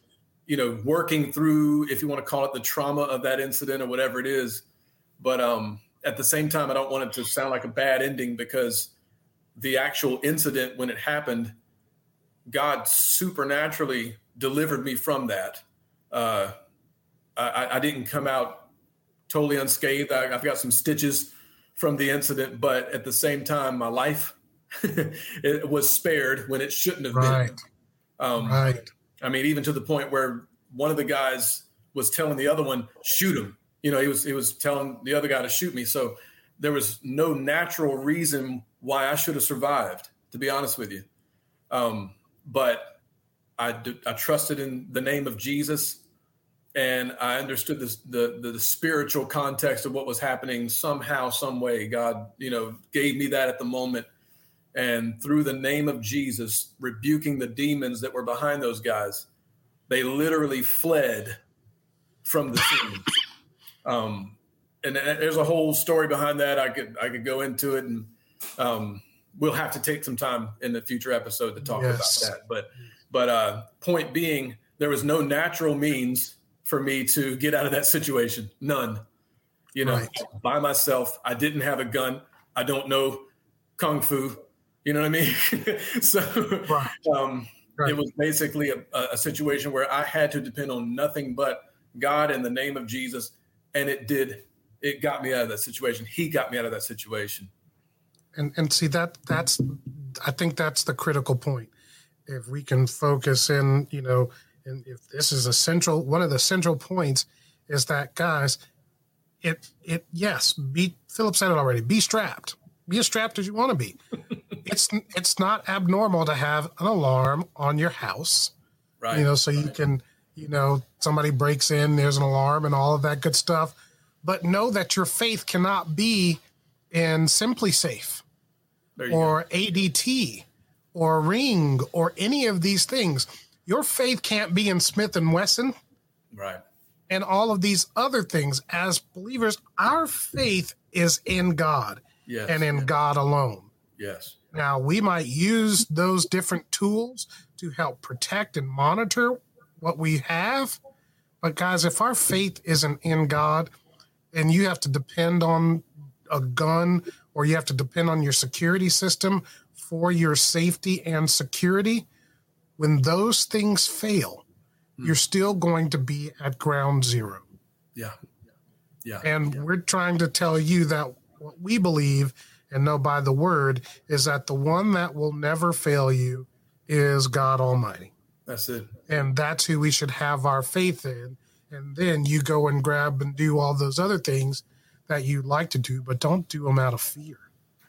Speaker 1: you know, working through, if you want to call it the trauma of that incident or whatever it is. But um, at the same time, I don't want it to sound like a bad ending because the actual incident when it happened, God supernaturally delivered me from that. Uh, I, I, didn't come out totally unscathed. I, have got some stitches from the incident, but at the same time, my life it was spared when it shouldn't have right. been. Um, right. I mean, even to the point where one of the guys was telling the other one, "Shoot him." You know, he was he was telling the other guy to shoot me. So there was no natural reason why I should have survived. To be honest with you, um, but I I trusted in the name of Jesus, and I understood this, the, the the spiritual context of what was happening. Somehow, some way, God, you know, gave me that at the moment and through the name of Jesus, rebuking the demons that were behind those guys, they literally fled from the scene. Um, and there's a whole story behind that. I could I could go into it, and um, we'll have to take some time in the future episode to talk yes. about that. But but uh, point being, there was no natural means for me to get out of that situation. None. You know, right. by myself. I didn't have a gun. I don't know kung fu. You know what I mean? so right. Um, right. it was basically a, a situation where I had to depend on nothing but God in the name of Jesus, and it did. It got me out of that situation. He got me out of that situation.
Speaker 2: And and see that that's I think that's the critical point. If we can focus in, you know, and if this is a central one of the central points is that guys, it it yes, be Philip said it already. Be strapped. Be as strapped as you want to be. it's it's not abnormal to have an alarm on your house, right? You know, so right. you can, you know, somebody breaks in, there's an alarm, and all of that good stuff. But know that your faith cannot be in SimpliSafe or go. ADT or Ring or any of these things. Your faith can't be in Smith and Wesson,
Speaker 1: right?
Speaker 2: And all of these other things. As believers, our faith is in God yes. and in God alone.
Speaker 1: Yes.
Speaker 2: Now, we might use those different tools to help protect and monitor what we have. But, guys, if our faith isn't in God and you have to depend on a gun or you have to depend on your security system for your safety and security, when those things fail, mm. you're still going to be at ground zero.
Speaker 1: Yeah.
Speaker 2: Yeah. And yeah. we're trying to tell you that what we believe and know by the word is that the one that will never fail you is God Almighty.
Speaker 1: That's it.
Speaker 2: And that's who we should have our faith in. And then you go and grab and do all those other things that you like to do, but don't do them out of fear.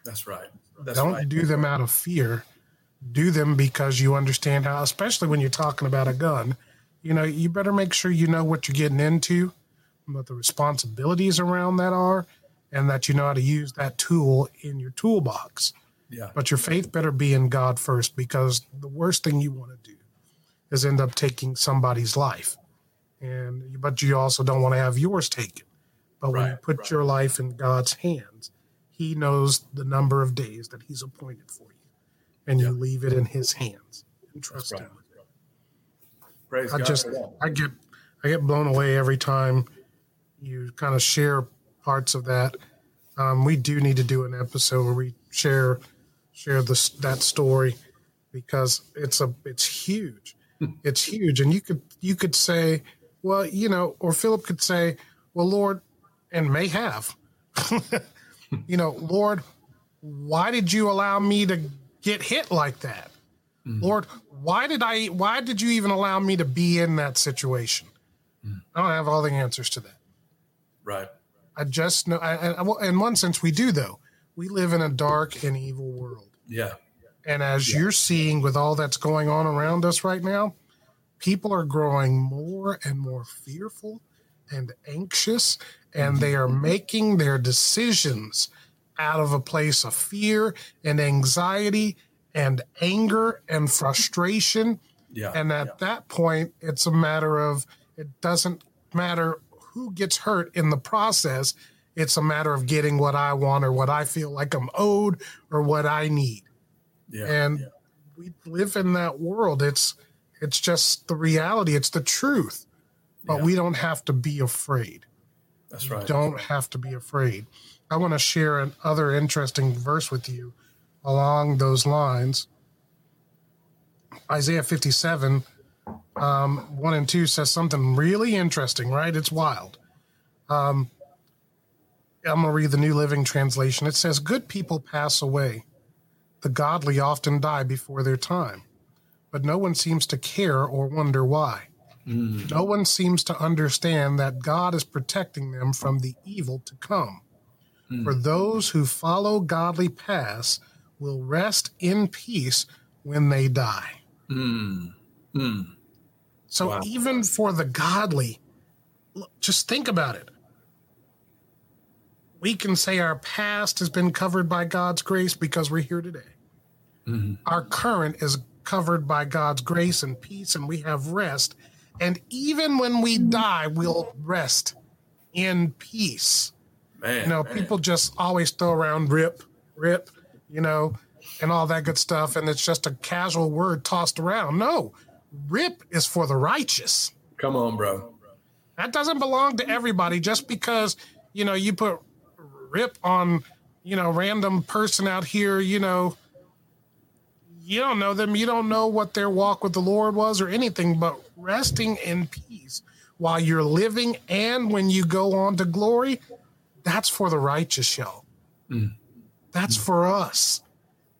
Speaker 1: That's right. That's
Speaker 2: don't
Speaker 1: right.
Speaker 2: do them out of fear. Do them because you understand how, especially when you're talking about a gun. You know, you better make sure you know what you're getting into, what the responsibilities around that are, and that you know how to use that tool in your toolbox.
Speaker 1: Yeah.
Speaker 2: But your faith better be in God first because the worst thing you want to do is end up taking somebody's life. And but you also don't want to have yours taken. But when right, you put right. your life in God's hands, he knows the number of days that he's appointed for. And you leave it in his hands and trust right. him.
Speaker 1: Praise
Speaker 2: I
Speaker 1: God
Speaker 2: just I get I get blown away every time you kind of share parts of that. Um, we do need to do an episode where we share share this that story because it's a it's huge. it's huge, and you could you could say, well, you know, or Philip could say, well, Lord, and may have, you know, Lord, why did you allow me to get hit like that? Mm. Lord, why did I? Why did you even allow me to be in that situation? Mm. I don't have all the answers to that.
Speaker 1: Right.
Speaker 2: I just know. I, I, well, in one sense, we do though. We live in a dark and evil world.
Speaker 1: Yeah.
Speaker 2: And as yeah. you're seeing with all that's going on around us right now, people are growing more and more fearful and anxious, and mm-hmm. they are making their decisions out of a place of fear and anxiety and anger and frustration.
Speaker 1: Yeah.
Speaker 2: And at
Speaker 1: yeah.
Speaker 2: that point, it's a matter of it doesn't matter who gets hurt in the process. It's a matter of getting what I want or what I feel like I'm owed or what I need.
Speaker 1: Yeah,
Speaker 2: and
Speaker 1: yeah.
Speaker 2: we live in that world. It's It's just the reality. It's the truth. But we don't have to be afraid.
Speaker 1: That's right.
Speaker 2: Don't have to be afraid. I want to share another interesting verse with you along those lines. Isaiah 57, um, 1 and 2 says something really interesting, right? It's wild. Um, I'm going to read the New Living Translation. It says, Good people pass away. The godly often die before their time, but no one seems to care or wonder why. No one seems to understand that God is protecting them from the evil to come. For those who follow godly paths will rest in peace when they die.
Speaker 1: Mm. Mm.
Speaker 2: So
Speaker 1: Wow.
Speaker 2: even for the godly, just think about it. We can say our past has been covered by God's grace because we're here today. Our current is covered by God's grace and peace, and we have rest. And even when we die, we'll rest in peace.
Speaker 1: Man.
Speaker 2: You know,
Speaker 1: man.
Speaker 2: people just always throw around rip, rip, you know, and all that good stuff. And it's just a casual word tossed around. No, rip is for the righteous.
Speaker 1: Come on, bro.
Speaker 2: That doesn't belong to everybody just because, you know, you put rip on, you know, random person out here, you know, you don't know them. You don't know what their walk with the Lord was or anything, but resting in peace while you're living and when you go on to glory, that's for the righteous, y'all. Mm. That's mm. for us.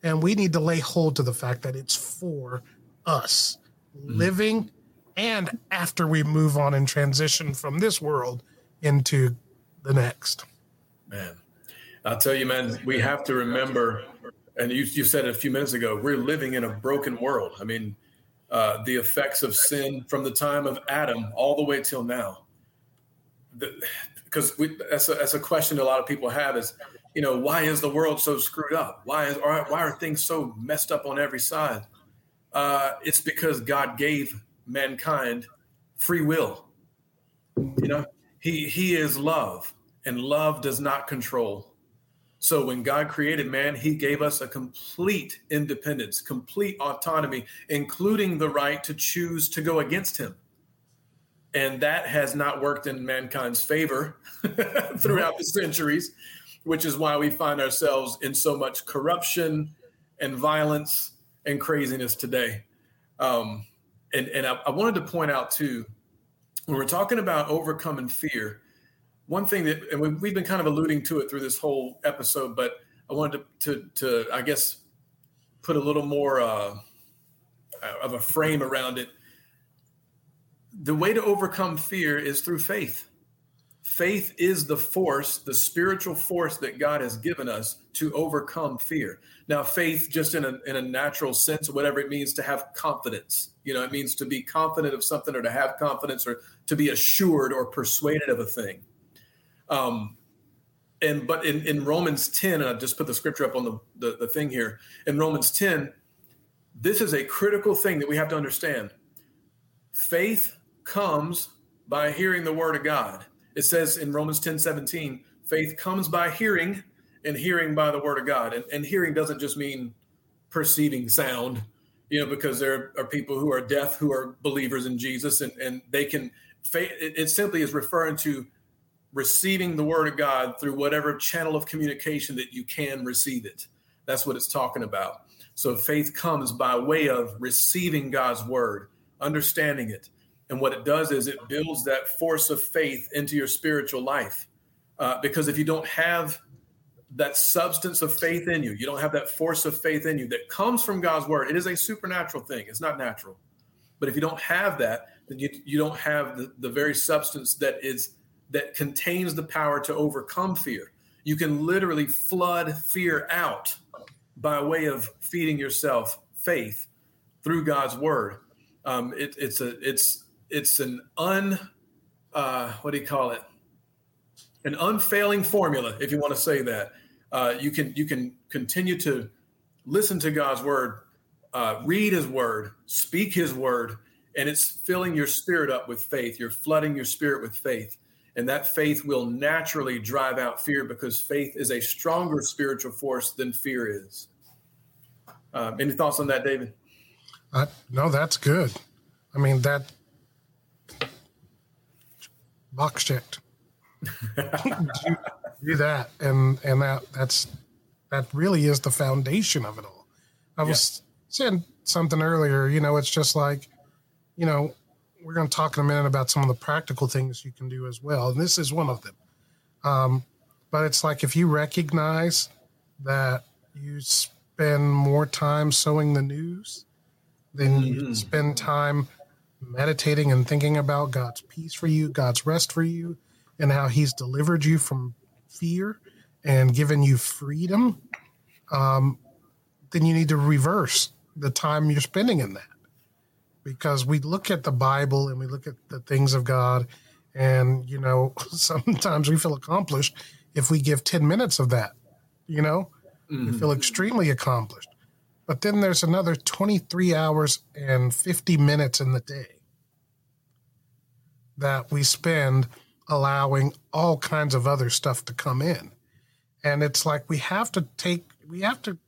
Speaker 2: And we need to lay hold to the fact that it's for us mm. living and after we move on and transition from this world into the next.
Speaker 1: Man, I'll tell you, man, we have to remember, and you, you said it a few minutes ago, we're living in a broken world. I mean, uh, the effects of sin from the time of Adam all the way till now. Because that's, a, that's a question a lot of people have is, you know, why is the world so screwed up? Why is or why are things so messed up on every side? Uh, it's because God gave mankind free will. You know, he he is love, and love does not control. So when God created man, he gave us a complete independence, complete autonomy, including the right to choose to go against him. And that has not worked in mankind's favor throughout the centuries, which is why we find ourselves in so much corruption and violence and craziness today. Um, and and I, I wanted to point out too, when we're talking about overcoming fear, one thing that and we- we've been kind of alluding to it through this whole episode, but I wanted to to, to I guess put a little more uh, of a frame around it. The way to overcome fear is through faith. Faith is the force, the spiritual force that God has given us to overcome fear. Now, faith, just in a, in a natural sense, whatever it means to have confidence, you know, it means to be confident of something or to have confidence or to be assured or persuaded of a thing. Um, and but in, in Romans 10, and I just put the scripture up on the, the, the thing here. In Romans 10, this is a critical thing that we have to understand. Faith comes by hearing the word of God. It says in Romans 10 17, faith comes by hearing, and hearing by the word of God. And, and hearing doesn't just mean perceiving sound, you know, because there are people who are deaf who are believers in Jesus, and, and they can, faith, it, it simply is referring to receiving the word of God through whatever channel of communication that you can receive it. That's what it's talking about. So faith comes by way of receiving God's word, understanding it. And what it does is it builds that force of faith into your spiritual life. Uh, because if you don't have that substance of faith in you, you don't have that force of faith in you that comes from God's word, it is a supernatural thing. It's not natural. But if you don't have that, then you, you don't have the, the very substance that is that contains the power to overcome fear. You can literally flood fear out by way of feeding yourself faith through God's word. Um, it, it's a it's it's an un uh, what do you call it? An unfailing formula, if you want to say that. Uh, you can you can continue to listen to God's word, uh, read His word, speak His word, and it's filling your spirit up with faith. You're flooding your spirit with faith. And that faith will naturally drive out fear because faith is a stronger spiritual force than fear is. Um, any thoughts on that, David?
Speaker 2: Uh, no, that's good. I mean that box checked. do, do that, and and that that's that really is the foundation of it all. I was yeah. saying something earlier. You know, it's just like, you know, we're going to talk in a minute about some of the practical things you can do as well, and this is one of them. Um, but it's like if you recognize that you spend more time sewing the news than mm-hmm. you spend time meditating and thinking about God's peace for you, God's rest for you, and how He's delivered you from fear and given you freedom, um, then you need to reverse the time you're spending in that. Because we look at the Bible and we look at the things of God, and, you know, sometimes we feel accomplished if we give 10 minutes of that, you know, mm-hmm. we feel extremely accomplished. But then there's another 23 hours and 50 minutes in the day that we spend allowing all kinds of other stuff to come in. And it's like we have to take, we have to,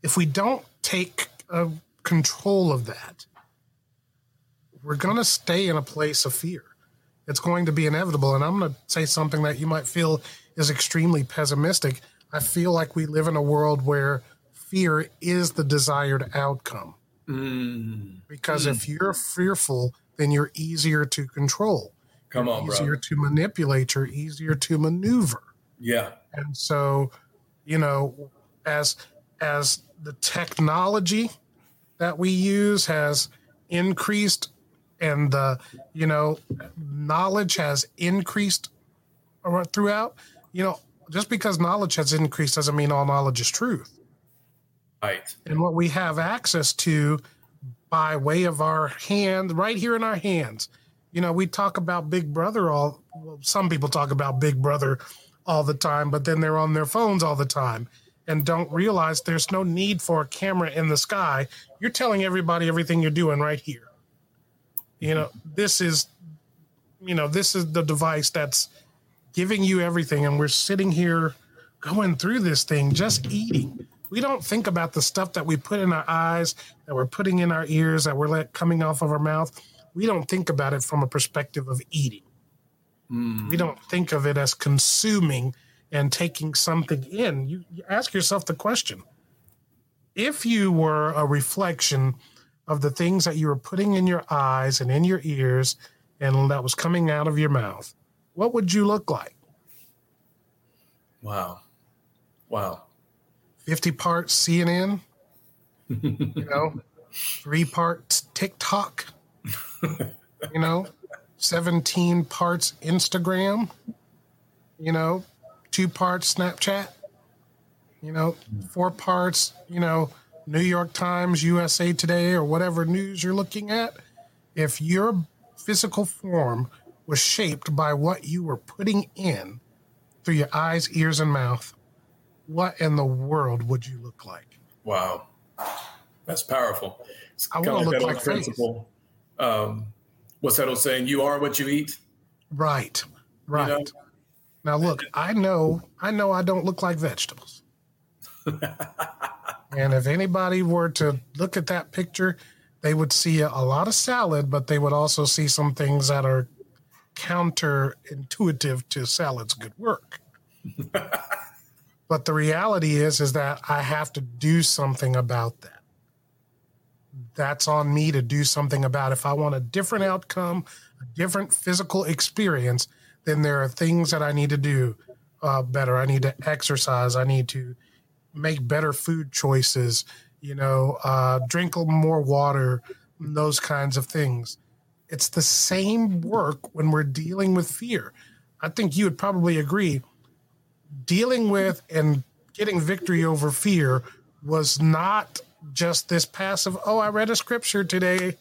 Speaker 2: if we don't take uh, control of that, we're going to stay in a place of fear. It's going to be inevitable. And I'm going to say something that you might feel is extremely pessimistic. I feel like we live in a world where fear is the desired outcome. Mm. Because mm. if you're fearful, then you're easier to control.
Speaker 1: Come on,
Speaker 2: easier
Speaker 1: bro.
Speaker 2: to manipulate. You're easier to maneuver.
Speaker 1: Yeah.
Speaker 2: And so, you know, as as the technology that we use has increased and the you know knowledge has increased throughout you know just because knowledge has increased doesn't mean all knowledge is truth
Speaker 1: right
Speaker 2: and what we have access to by way of our hand right here in our hands you know we talk about big brother all well, some people talk about big brother all the time, but then they're on their phones all the time and don't realize there's no need for a camera in the sky. You're telling everybody everything you're doing right here. You know, this is, you know, this is the device that's giving you everything. And we're sitting here going through this thing, just eating. We don't think about the stuff that we put in our eyes, that we're putting in our ears, that we're let coming off of our mouth. We don't think about it from a perspective of eating. Mm. We don't think of it as consuming and taking something in. You, you ask yourself the question if you were a reflection of the things that you were putting in your eyes and in your ears and that was coming out of your mouth, what would you look like?
Speaker 1: Wow. Wow.
Speaker 2: 50 parts CNN, you know, three parts TikTok, you know, 17 parts Instagram, you know, two parts Snapchat, you know, four parts, you know, New York Times, USA Today, or whatever news you're looking at. If your physical form was shaped by what you were putting in through your eyes, ears, and mouth, what in the world would you look like?
Speaker 1: Wow. That's powerful.
Speaker 2: It's I want to look like principle.
Speaker 1: Um, what's that old saying? You are what you eat.
Speaker 2: Right. Right. You know? Now look, I know I know I don't look like vegetables. and if anybody were to look at that picture, they would see a, a lot of salad, but they would also see some things that are counterintuitive to salad's good work. but the reality is is that I have to do something about that that's on me to do something about. If I want a different outcome, a different physical experience, then there are things that I need to do uh, better. I need to exercise. I need to make better food choices. You know, uh, drink more water. Those kinds of things. It's the same work when we're dealing with fear. I think you would probably agree. Dealing with and getting victory over fear was not just this passive, oh, I read a scripture today.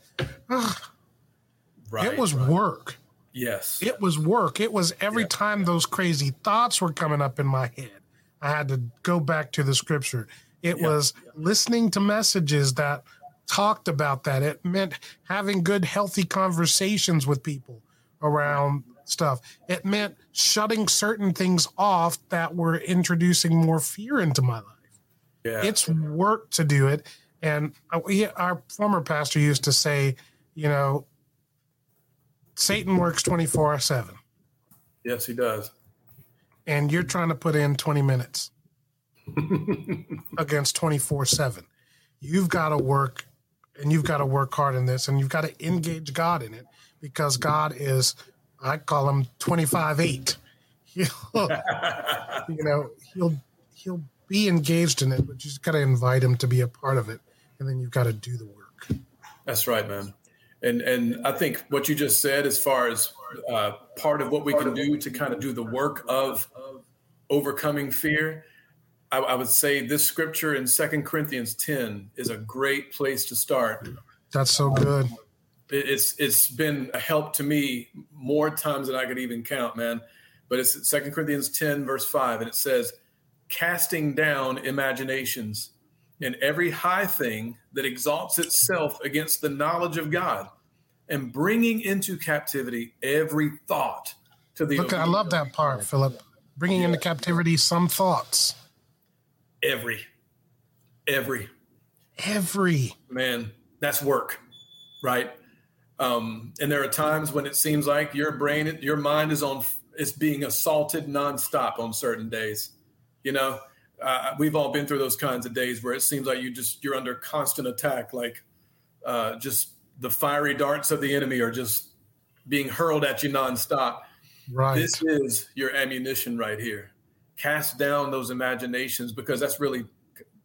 Speaker 2: right, it was right. work.
Speaker 1: Yes.
Speaker 2: It was work. It was every time those crazy thoughts were coming up in my head, I had to go back to the scripture. It was listening to messages that talked about that. It meant having good, healthy conversations with people around stuff. It meant shutting certain things off that were introducing more fear into my life. Yeah. It's work to do it. And we, our former pastor used to say, you know, Satan works 24 7.
Speaker 1: Yes, he does.
Speaker 2: And you're trying to put in 20 minutes against 24 7. You've got to work and you've got to work hard in this and you've got to engage God in it because God is, I call him 25 8. you know, he'll, he'll be engaged in it, but you just got to invite him to be a part of it. And then you've got to do the work.
Speaker 1: That's right, man. And, and I think what you just said, as far as uh, part of what we can do to kind of do the work of overcoming fear, I, I would say this scripture in Second Corinthians 10 is a great place to start.
Speaker 2: That's so good.
Speaker 1: It's it's been a help to me more times than I could even count, man. But it's Second Corinthians 10, verse 5, and it says, casting down imaginations and every high thing that exalts itself against the knowledge of God, and bringing into captivity every thought to the.
Speaker 2: Look, I love that part, Philip. Bringing yeah. into captivity some thoughts.
Speaker 1: Every, every,
Speaker 2: every
Speaker 1: man. That's work, right? Um, and there are times when it seems like your brain, your mind is on, is being assaulted nonstop on certain days. You know, uh, we've all been through those kinds of days where it seems like you just you're under constant attack, like uh, just the fiery darts of the enemy are just being hurled at you nonstop.
Speaker 2: Right.
Speaker 1: This is your ammunition right here. Cast down those imaginations because that's really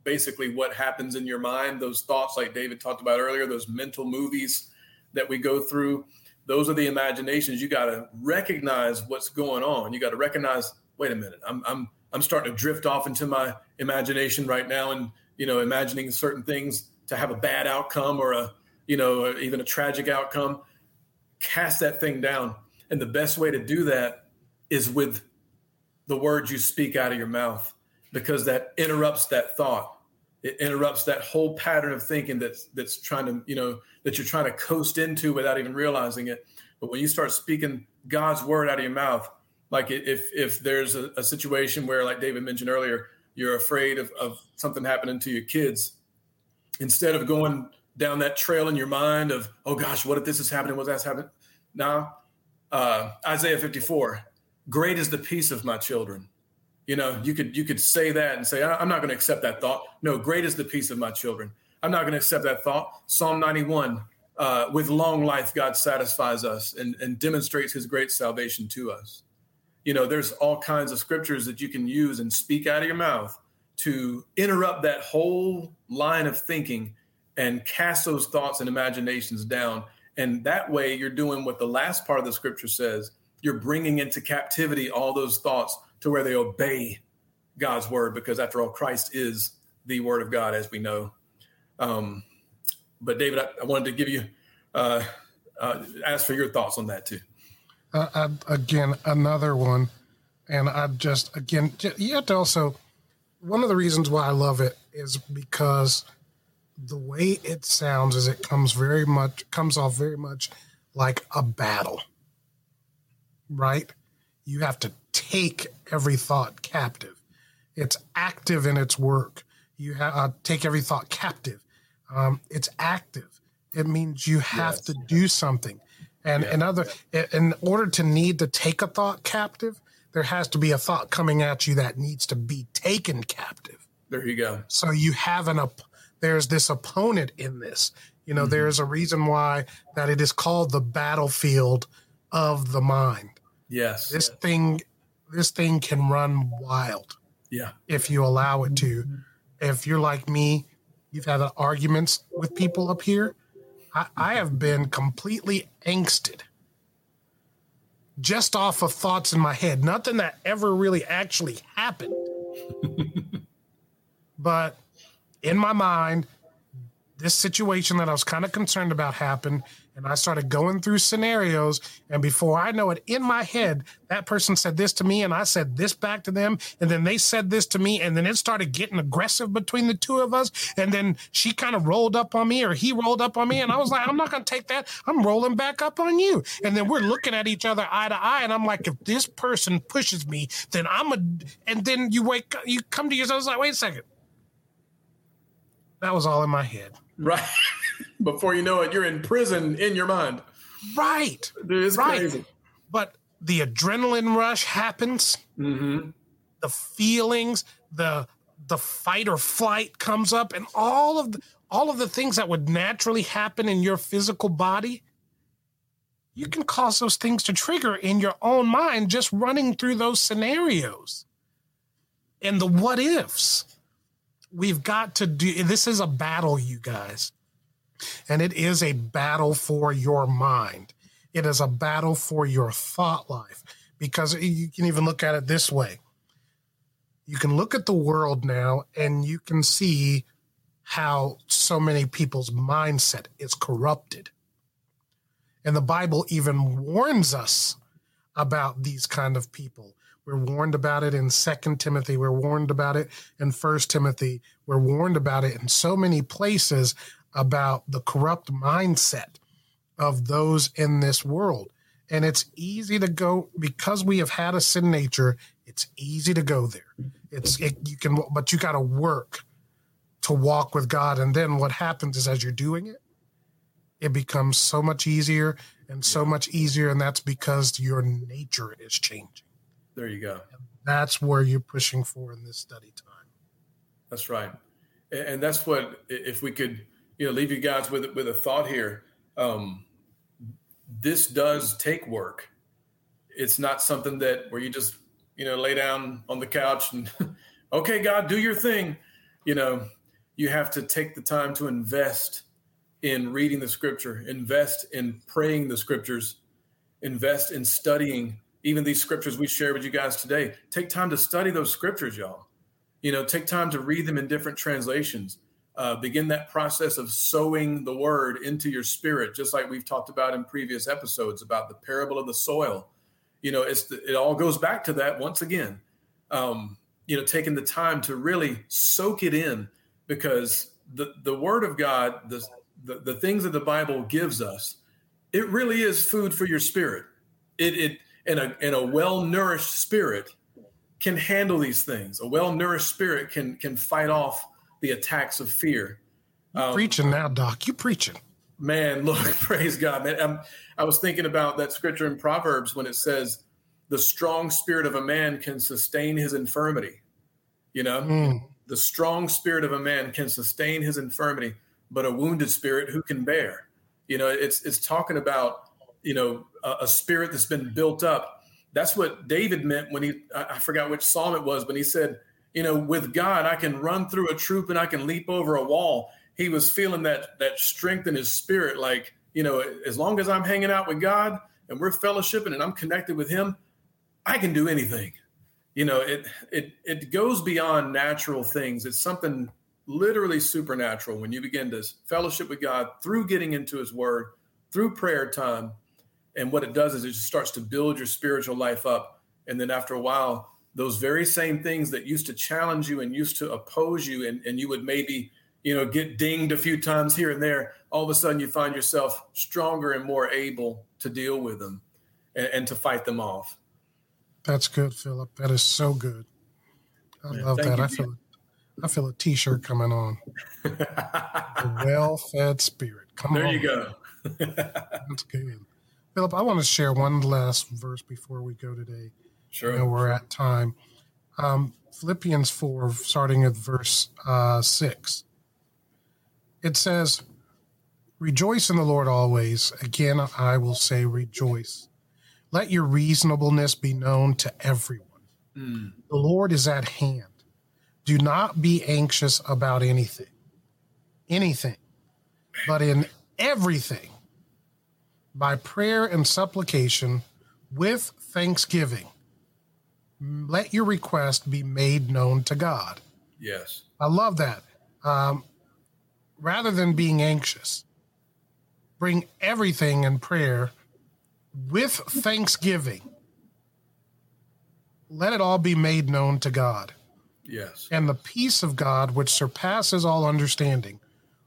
Speaker 1: basically what happens in your mind. Those thoughts, like David talked about earlier, those mental movies that we go through. Those are the imaginations. You got to recognize what's going on. You got to recognize. Wait a minute. I'm I'm I'm starting to drift off into my imagination right now, and you know, imagining certain things to have a bad outcome or a you know, even a tragic outcome, cast that thing down. And the best way to do that is with the words you speak out of your mouth, because that interrupts that thought. It interrupts that whole pattern of thinking that's that's trying to, you know, that you're trying to coast into without even realizing it. But when you start speaking God's word out of your mouth, like if if there's a, a situation where, like David mentioned earlier, you're afraid of, of something happening to your kids, instead of going down that trail in your mind of, oh gosh, what if this is happening? What's that's happening? Now, uh, Isaiah 54, great is the peace of my children. You know, you could you could say that and say, I'm not going to accept that thought. No, great is the peace of my children. I'm not going to accept that thought. Psalm 91, uh, with long life, God satisfies us and, and demonstrates his great salvation to us. You know, there's all kinds of scriptures that you can use and speak out of your mouth to interrupt that whole line of thinking and cast those thoughts and imaginations down. And that way, you're doing what the last part of the scripture says. You're bringing into captivity all those thoughts to where they obey God's word, because after all, Christ is the word of God, as we know. Um, but David, I, I, wanted to give you uh, uh, ask for your thoughts on that too.
Speaker 2: Uh, I, again, another one, and I just again, you have to also. One of the reasons why I love it is because the way it sounds is it comes very much comes off very much like a battle right you have to take every thought captive it's active in its work you have uh, take every thought captive um, it's active it means you have yes. to do something and yeah. in other in order to need to take a thought captive there has to be a thought coming at you that needs to be taken captive
Speaker 1: there you go
Speaker 2: so you have an up there's this opponent in this. You know, mm-hmm. there's a reason why that it is called the battlefield of the mind.
Speaker 1: Yes.
Speaker 2: This thing this thing can run wild.
Speaker 1: Yeah.
Speaker 2: If you allow it to. Mm-hmm. If you're like me, you've had arguments with people up here. I, I have been completely angsted just off of thoughts in my head. Nothing that ever really actually happened. but in my mind, this situation that I was kind of concerned about happened. And I started going through scenarios. And before I know it, in my head, that person said this to me, and I said this back to them. And then they said this to me. And then it started getting aggressive between the two of us. And then she kind of rolled up on me, or he rolled up on me. And I was like, I'm not going to take that. I'm rolling back up on you. And then we're looking at each other eye to eye. And I'm like, if this person pushes me, then I'm a. And then you wake, you come to yourself, I was like, wait a second that was all in my head.
Speaker 1: Right. Before you know it, you're in prison in your mind.
Speaker 2: Right.
Speaker 1: Dude, it's
Speaker 2: right.
Speaker 1: crazy.
Speaker 2: But the adrenaline rush happens.
Speaker 1: Mm-hmm.
Speaker 2: The feelings, the the fight or flight comes up, and all of the, all of the things that would naturally happen in your physical body, you can cause those things to trigger in your own mind just running through those scenarios and the what ifs. We've got to do this is a battle, you guys. And it is a battle for your mind. It is a battle for your thought life because you can even look at it this way. You can look at the world now and you can see how so many people's mindset is corrupted. And the Bible even warns us about these kind of people. We're warned about it in Second Timothy. We're warned about it in First Timothy. We're warned about it in so many places about the corrupt mindset of those in this world. And it's easy to go because we have had a sin nature. It's easy to go there. It's it, you can, but you got to work to walk with God. And then what happens is as you're doing it, it becomes so much easier and so much easier. And that's because your nature is changing.
Speaker 1: There you go.
Speaker 2: That's where you're pushing for in this study time.
Speaker 1: That's right. And that's what, if we could, you know, leave you guys with, with a thought here. Um, this does take work. It's not something that where you just, you know, lay down on the couch and, okay, God, do your thing. You know, you have to take the time to invest in reading the scripture, invest in praying the scriptures, invest in studying even these scriptures we share with you guys today. Take time to study those scriptures, y'all. You know, take time to read them in different translations. Uh, begin that process of sowing the word into your spirit, just like we've talked about in previous episodes about the parable of the soil. You know, it's the, it all goes back to that once again. Um, you know, taking the time to really soak it in, because the the word of God, the the, the things that the Bible gives us, it really is food for your spirit. It it and a and a well nourished spirit can handle these things. A well nourished spirit can can fight off the attacks of fear.
Speaker 2: Um, preaching now, Doc. You preaching.
Speaker 1: Man, look, praise God, man. I'm, I was thinking about that scripture in Proverbs when it says, "The strong spirit of a man can sustain his infirmity." You know, mm. the strong spirit of a man can sustain his infirmity, but a wounded spirit who can bear? You know, it's it's talking about you know a, a spirit that's been built up. That's what David meant when he I, forgot which psalm it was, but he said you know, with God, I can run through a troop and I can leap over a wall. He was feeling that that strength in his spirit, like, you know, as long as I'm hanging out with God and we're fellowshipping and I'm connected with him, I can do anything. You know, it it it goes beyond natural things. It's something literally supernatural when you begin to fellowship with God through getting into his word, through prayer time. And what it does is it just starts to build your spiritual life up. And then after a while, those very same things that used to challenge you and used to oppose you and, and you would maybe you know get dinged a few times here and there all of a sudden you find yourself stronger and more able to deal with them and, and to fight them off.
Speaker 2: That's good philip. That is so good. I love that. you, i feel i feel a t-shirt coming on. Well-fed spirit. Come
Speaker 1: there
Speaker 2: on.
Speaker 1: you go.
Speaker 2: That's good philip i want to share one last verse before we go today
Speaker 1: Sure.
Speaker 2: You know, we're at time. Um, Philippians 4, starting at verse uh, 6. It says, Rejoice in the Lord always. Again, I will say, rejoice. Let your reasonableness be known to everyone. Mm. The Lord is at hand. Do not be anxious about anything, anything, but in everything, by prayer and supplication, with thanksgiving let your request be made known to God.
Speaker 1: Yes.
Speaker 2: I love that. Um, rather than being anxious, bring everything in prayer with thanksgiving. Let it all be made known to God.
Speaker 1: Yes.
Speaker 2: And the peace of God, which surpasses all understanding,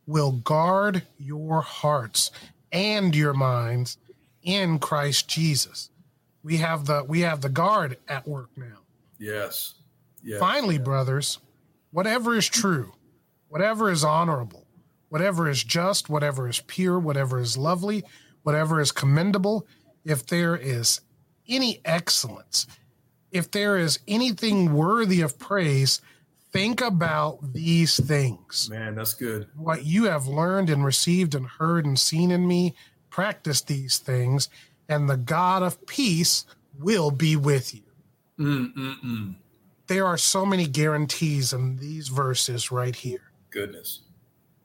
Speaker 2: will guard your hearts and your minds in Christ Jesus we have the we have the guard at work now.
Speaker 1: Yes.
Speaker 2: yes. Finally, brothers, whatever is true, whatever is honorable, whatever is just, whatever is pure, whatever is lovely, whatever is commendable, if there is any excellence, if there is anything worthy of praise, think about these things.
Speaker 1: Man, that's good.
Speaker 2: What you have learned and received and heard and seen in me, practice these things, and the God of peace will be with you.
Speaker 1: Mm-mm-mm.
Speaker 2: There are so many guarantees in these verses right here.
Speaker 1: Goodness.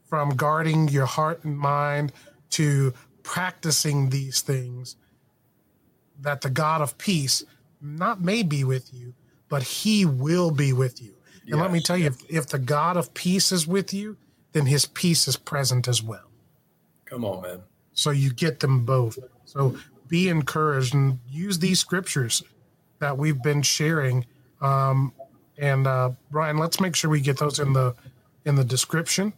Speaker 2: From guarding your heart and mind to practicing these things, that the God of peace not may be with you, but he will be with you. And yes. let me tell you, if, if the God of peace is with you, then his peace is present as well.
Speaker 1: Come on, man.
Speaker 2: So you get them both. So be encouraged and use these scriptures that we've been sharing. Um, and uh, Brian, let's make sure we get those in the in the description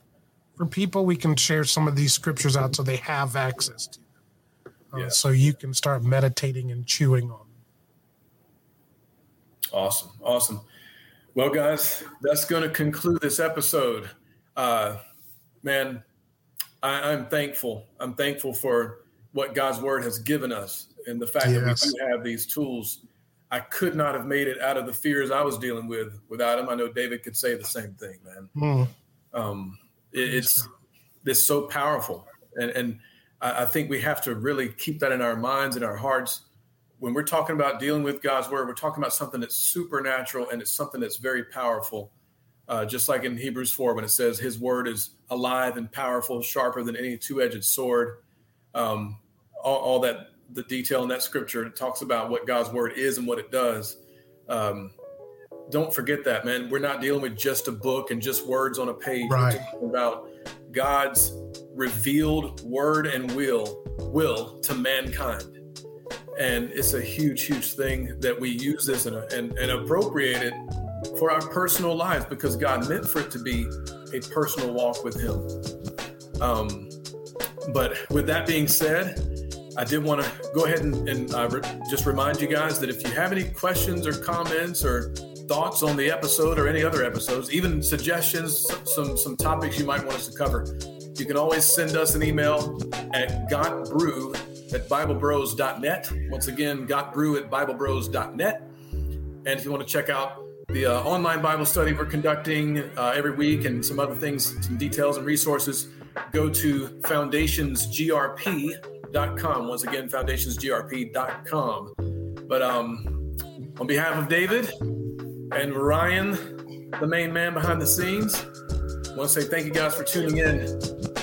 Speaker 2: for people. We can share some of these scriptures out so they have access to them, uh, yeah. so you can start meditating and chewing on them.
Speaker 1: Awesome, awesome. Well, guys, that's going to conclude this episode. Uh, man, I, I'm thankful. I'm thankful for what God's word has given us and the fact yes. that we do have these tools. I could not have made it out of the fears I was dealing with without him. I know David could say the same thing, man. Mm. Um, it, it's it's so powerful, and and I, I think we have to really keep that in our minds and our hearts when we're talking about dealing with God's word. We're talking about something that's supernatural and it's something that's very powerful. Uh, just like in Hebrews 4, when it says his word is alive and powerful, sharper than any two edged sword. Um, all, all, that the detail in that scripture it talks about what God's word is and what it does. Um, don't forget that, man. We're not dealing with just a book and just words on a page.
Speaker 2: Right.
Speaker 1: About God's revealed word and will will to mankind. And it's a huge, huge thing that we use this and, and, and appropriate it for our personal lives because God meant for it to be a personal walk with Him. Um, but with that being said, I did want to go ahead and, and uh, re- just remind you guys that if you have any questions or comments or thoughts on the episode or any other episodes, even suggestions, some some topics you might want us to cover, you can always send us an email at gotbrew at biblebros.net. Once again, gotbrew at biblebros.net. And if you want to check out the uh, online Bible study we're conducting uh, every week and some other things, some details and resources, go to foundationsgrp.com. Once again, foundationsgrp.com. But um, on behalf of David and Ryan, the main man behind the scenes, I want to say thank you guys for tuning in,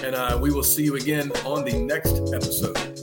Speaker 1: and uh, we will see you again on the next episode.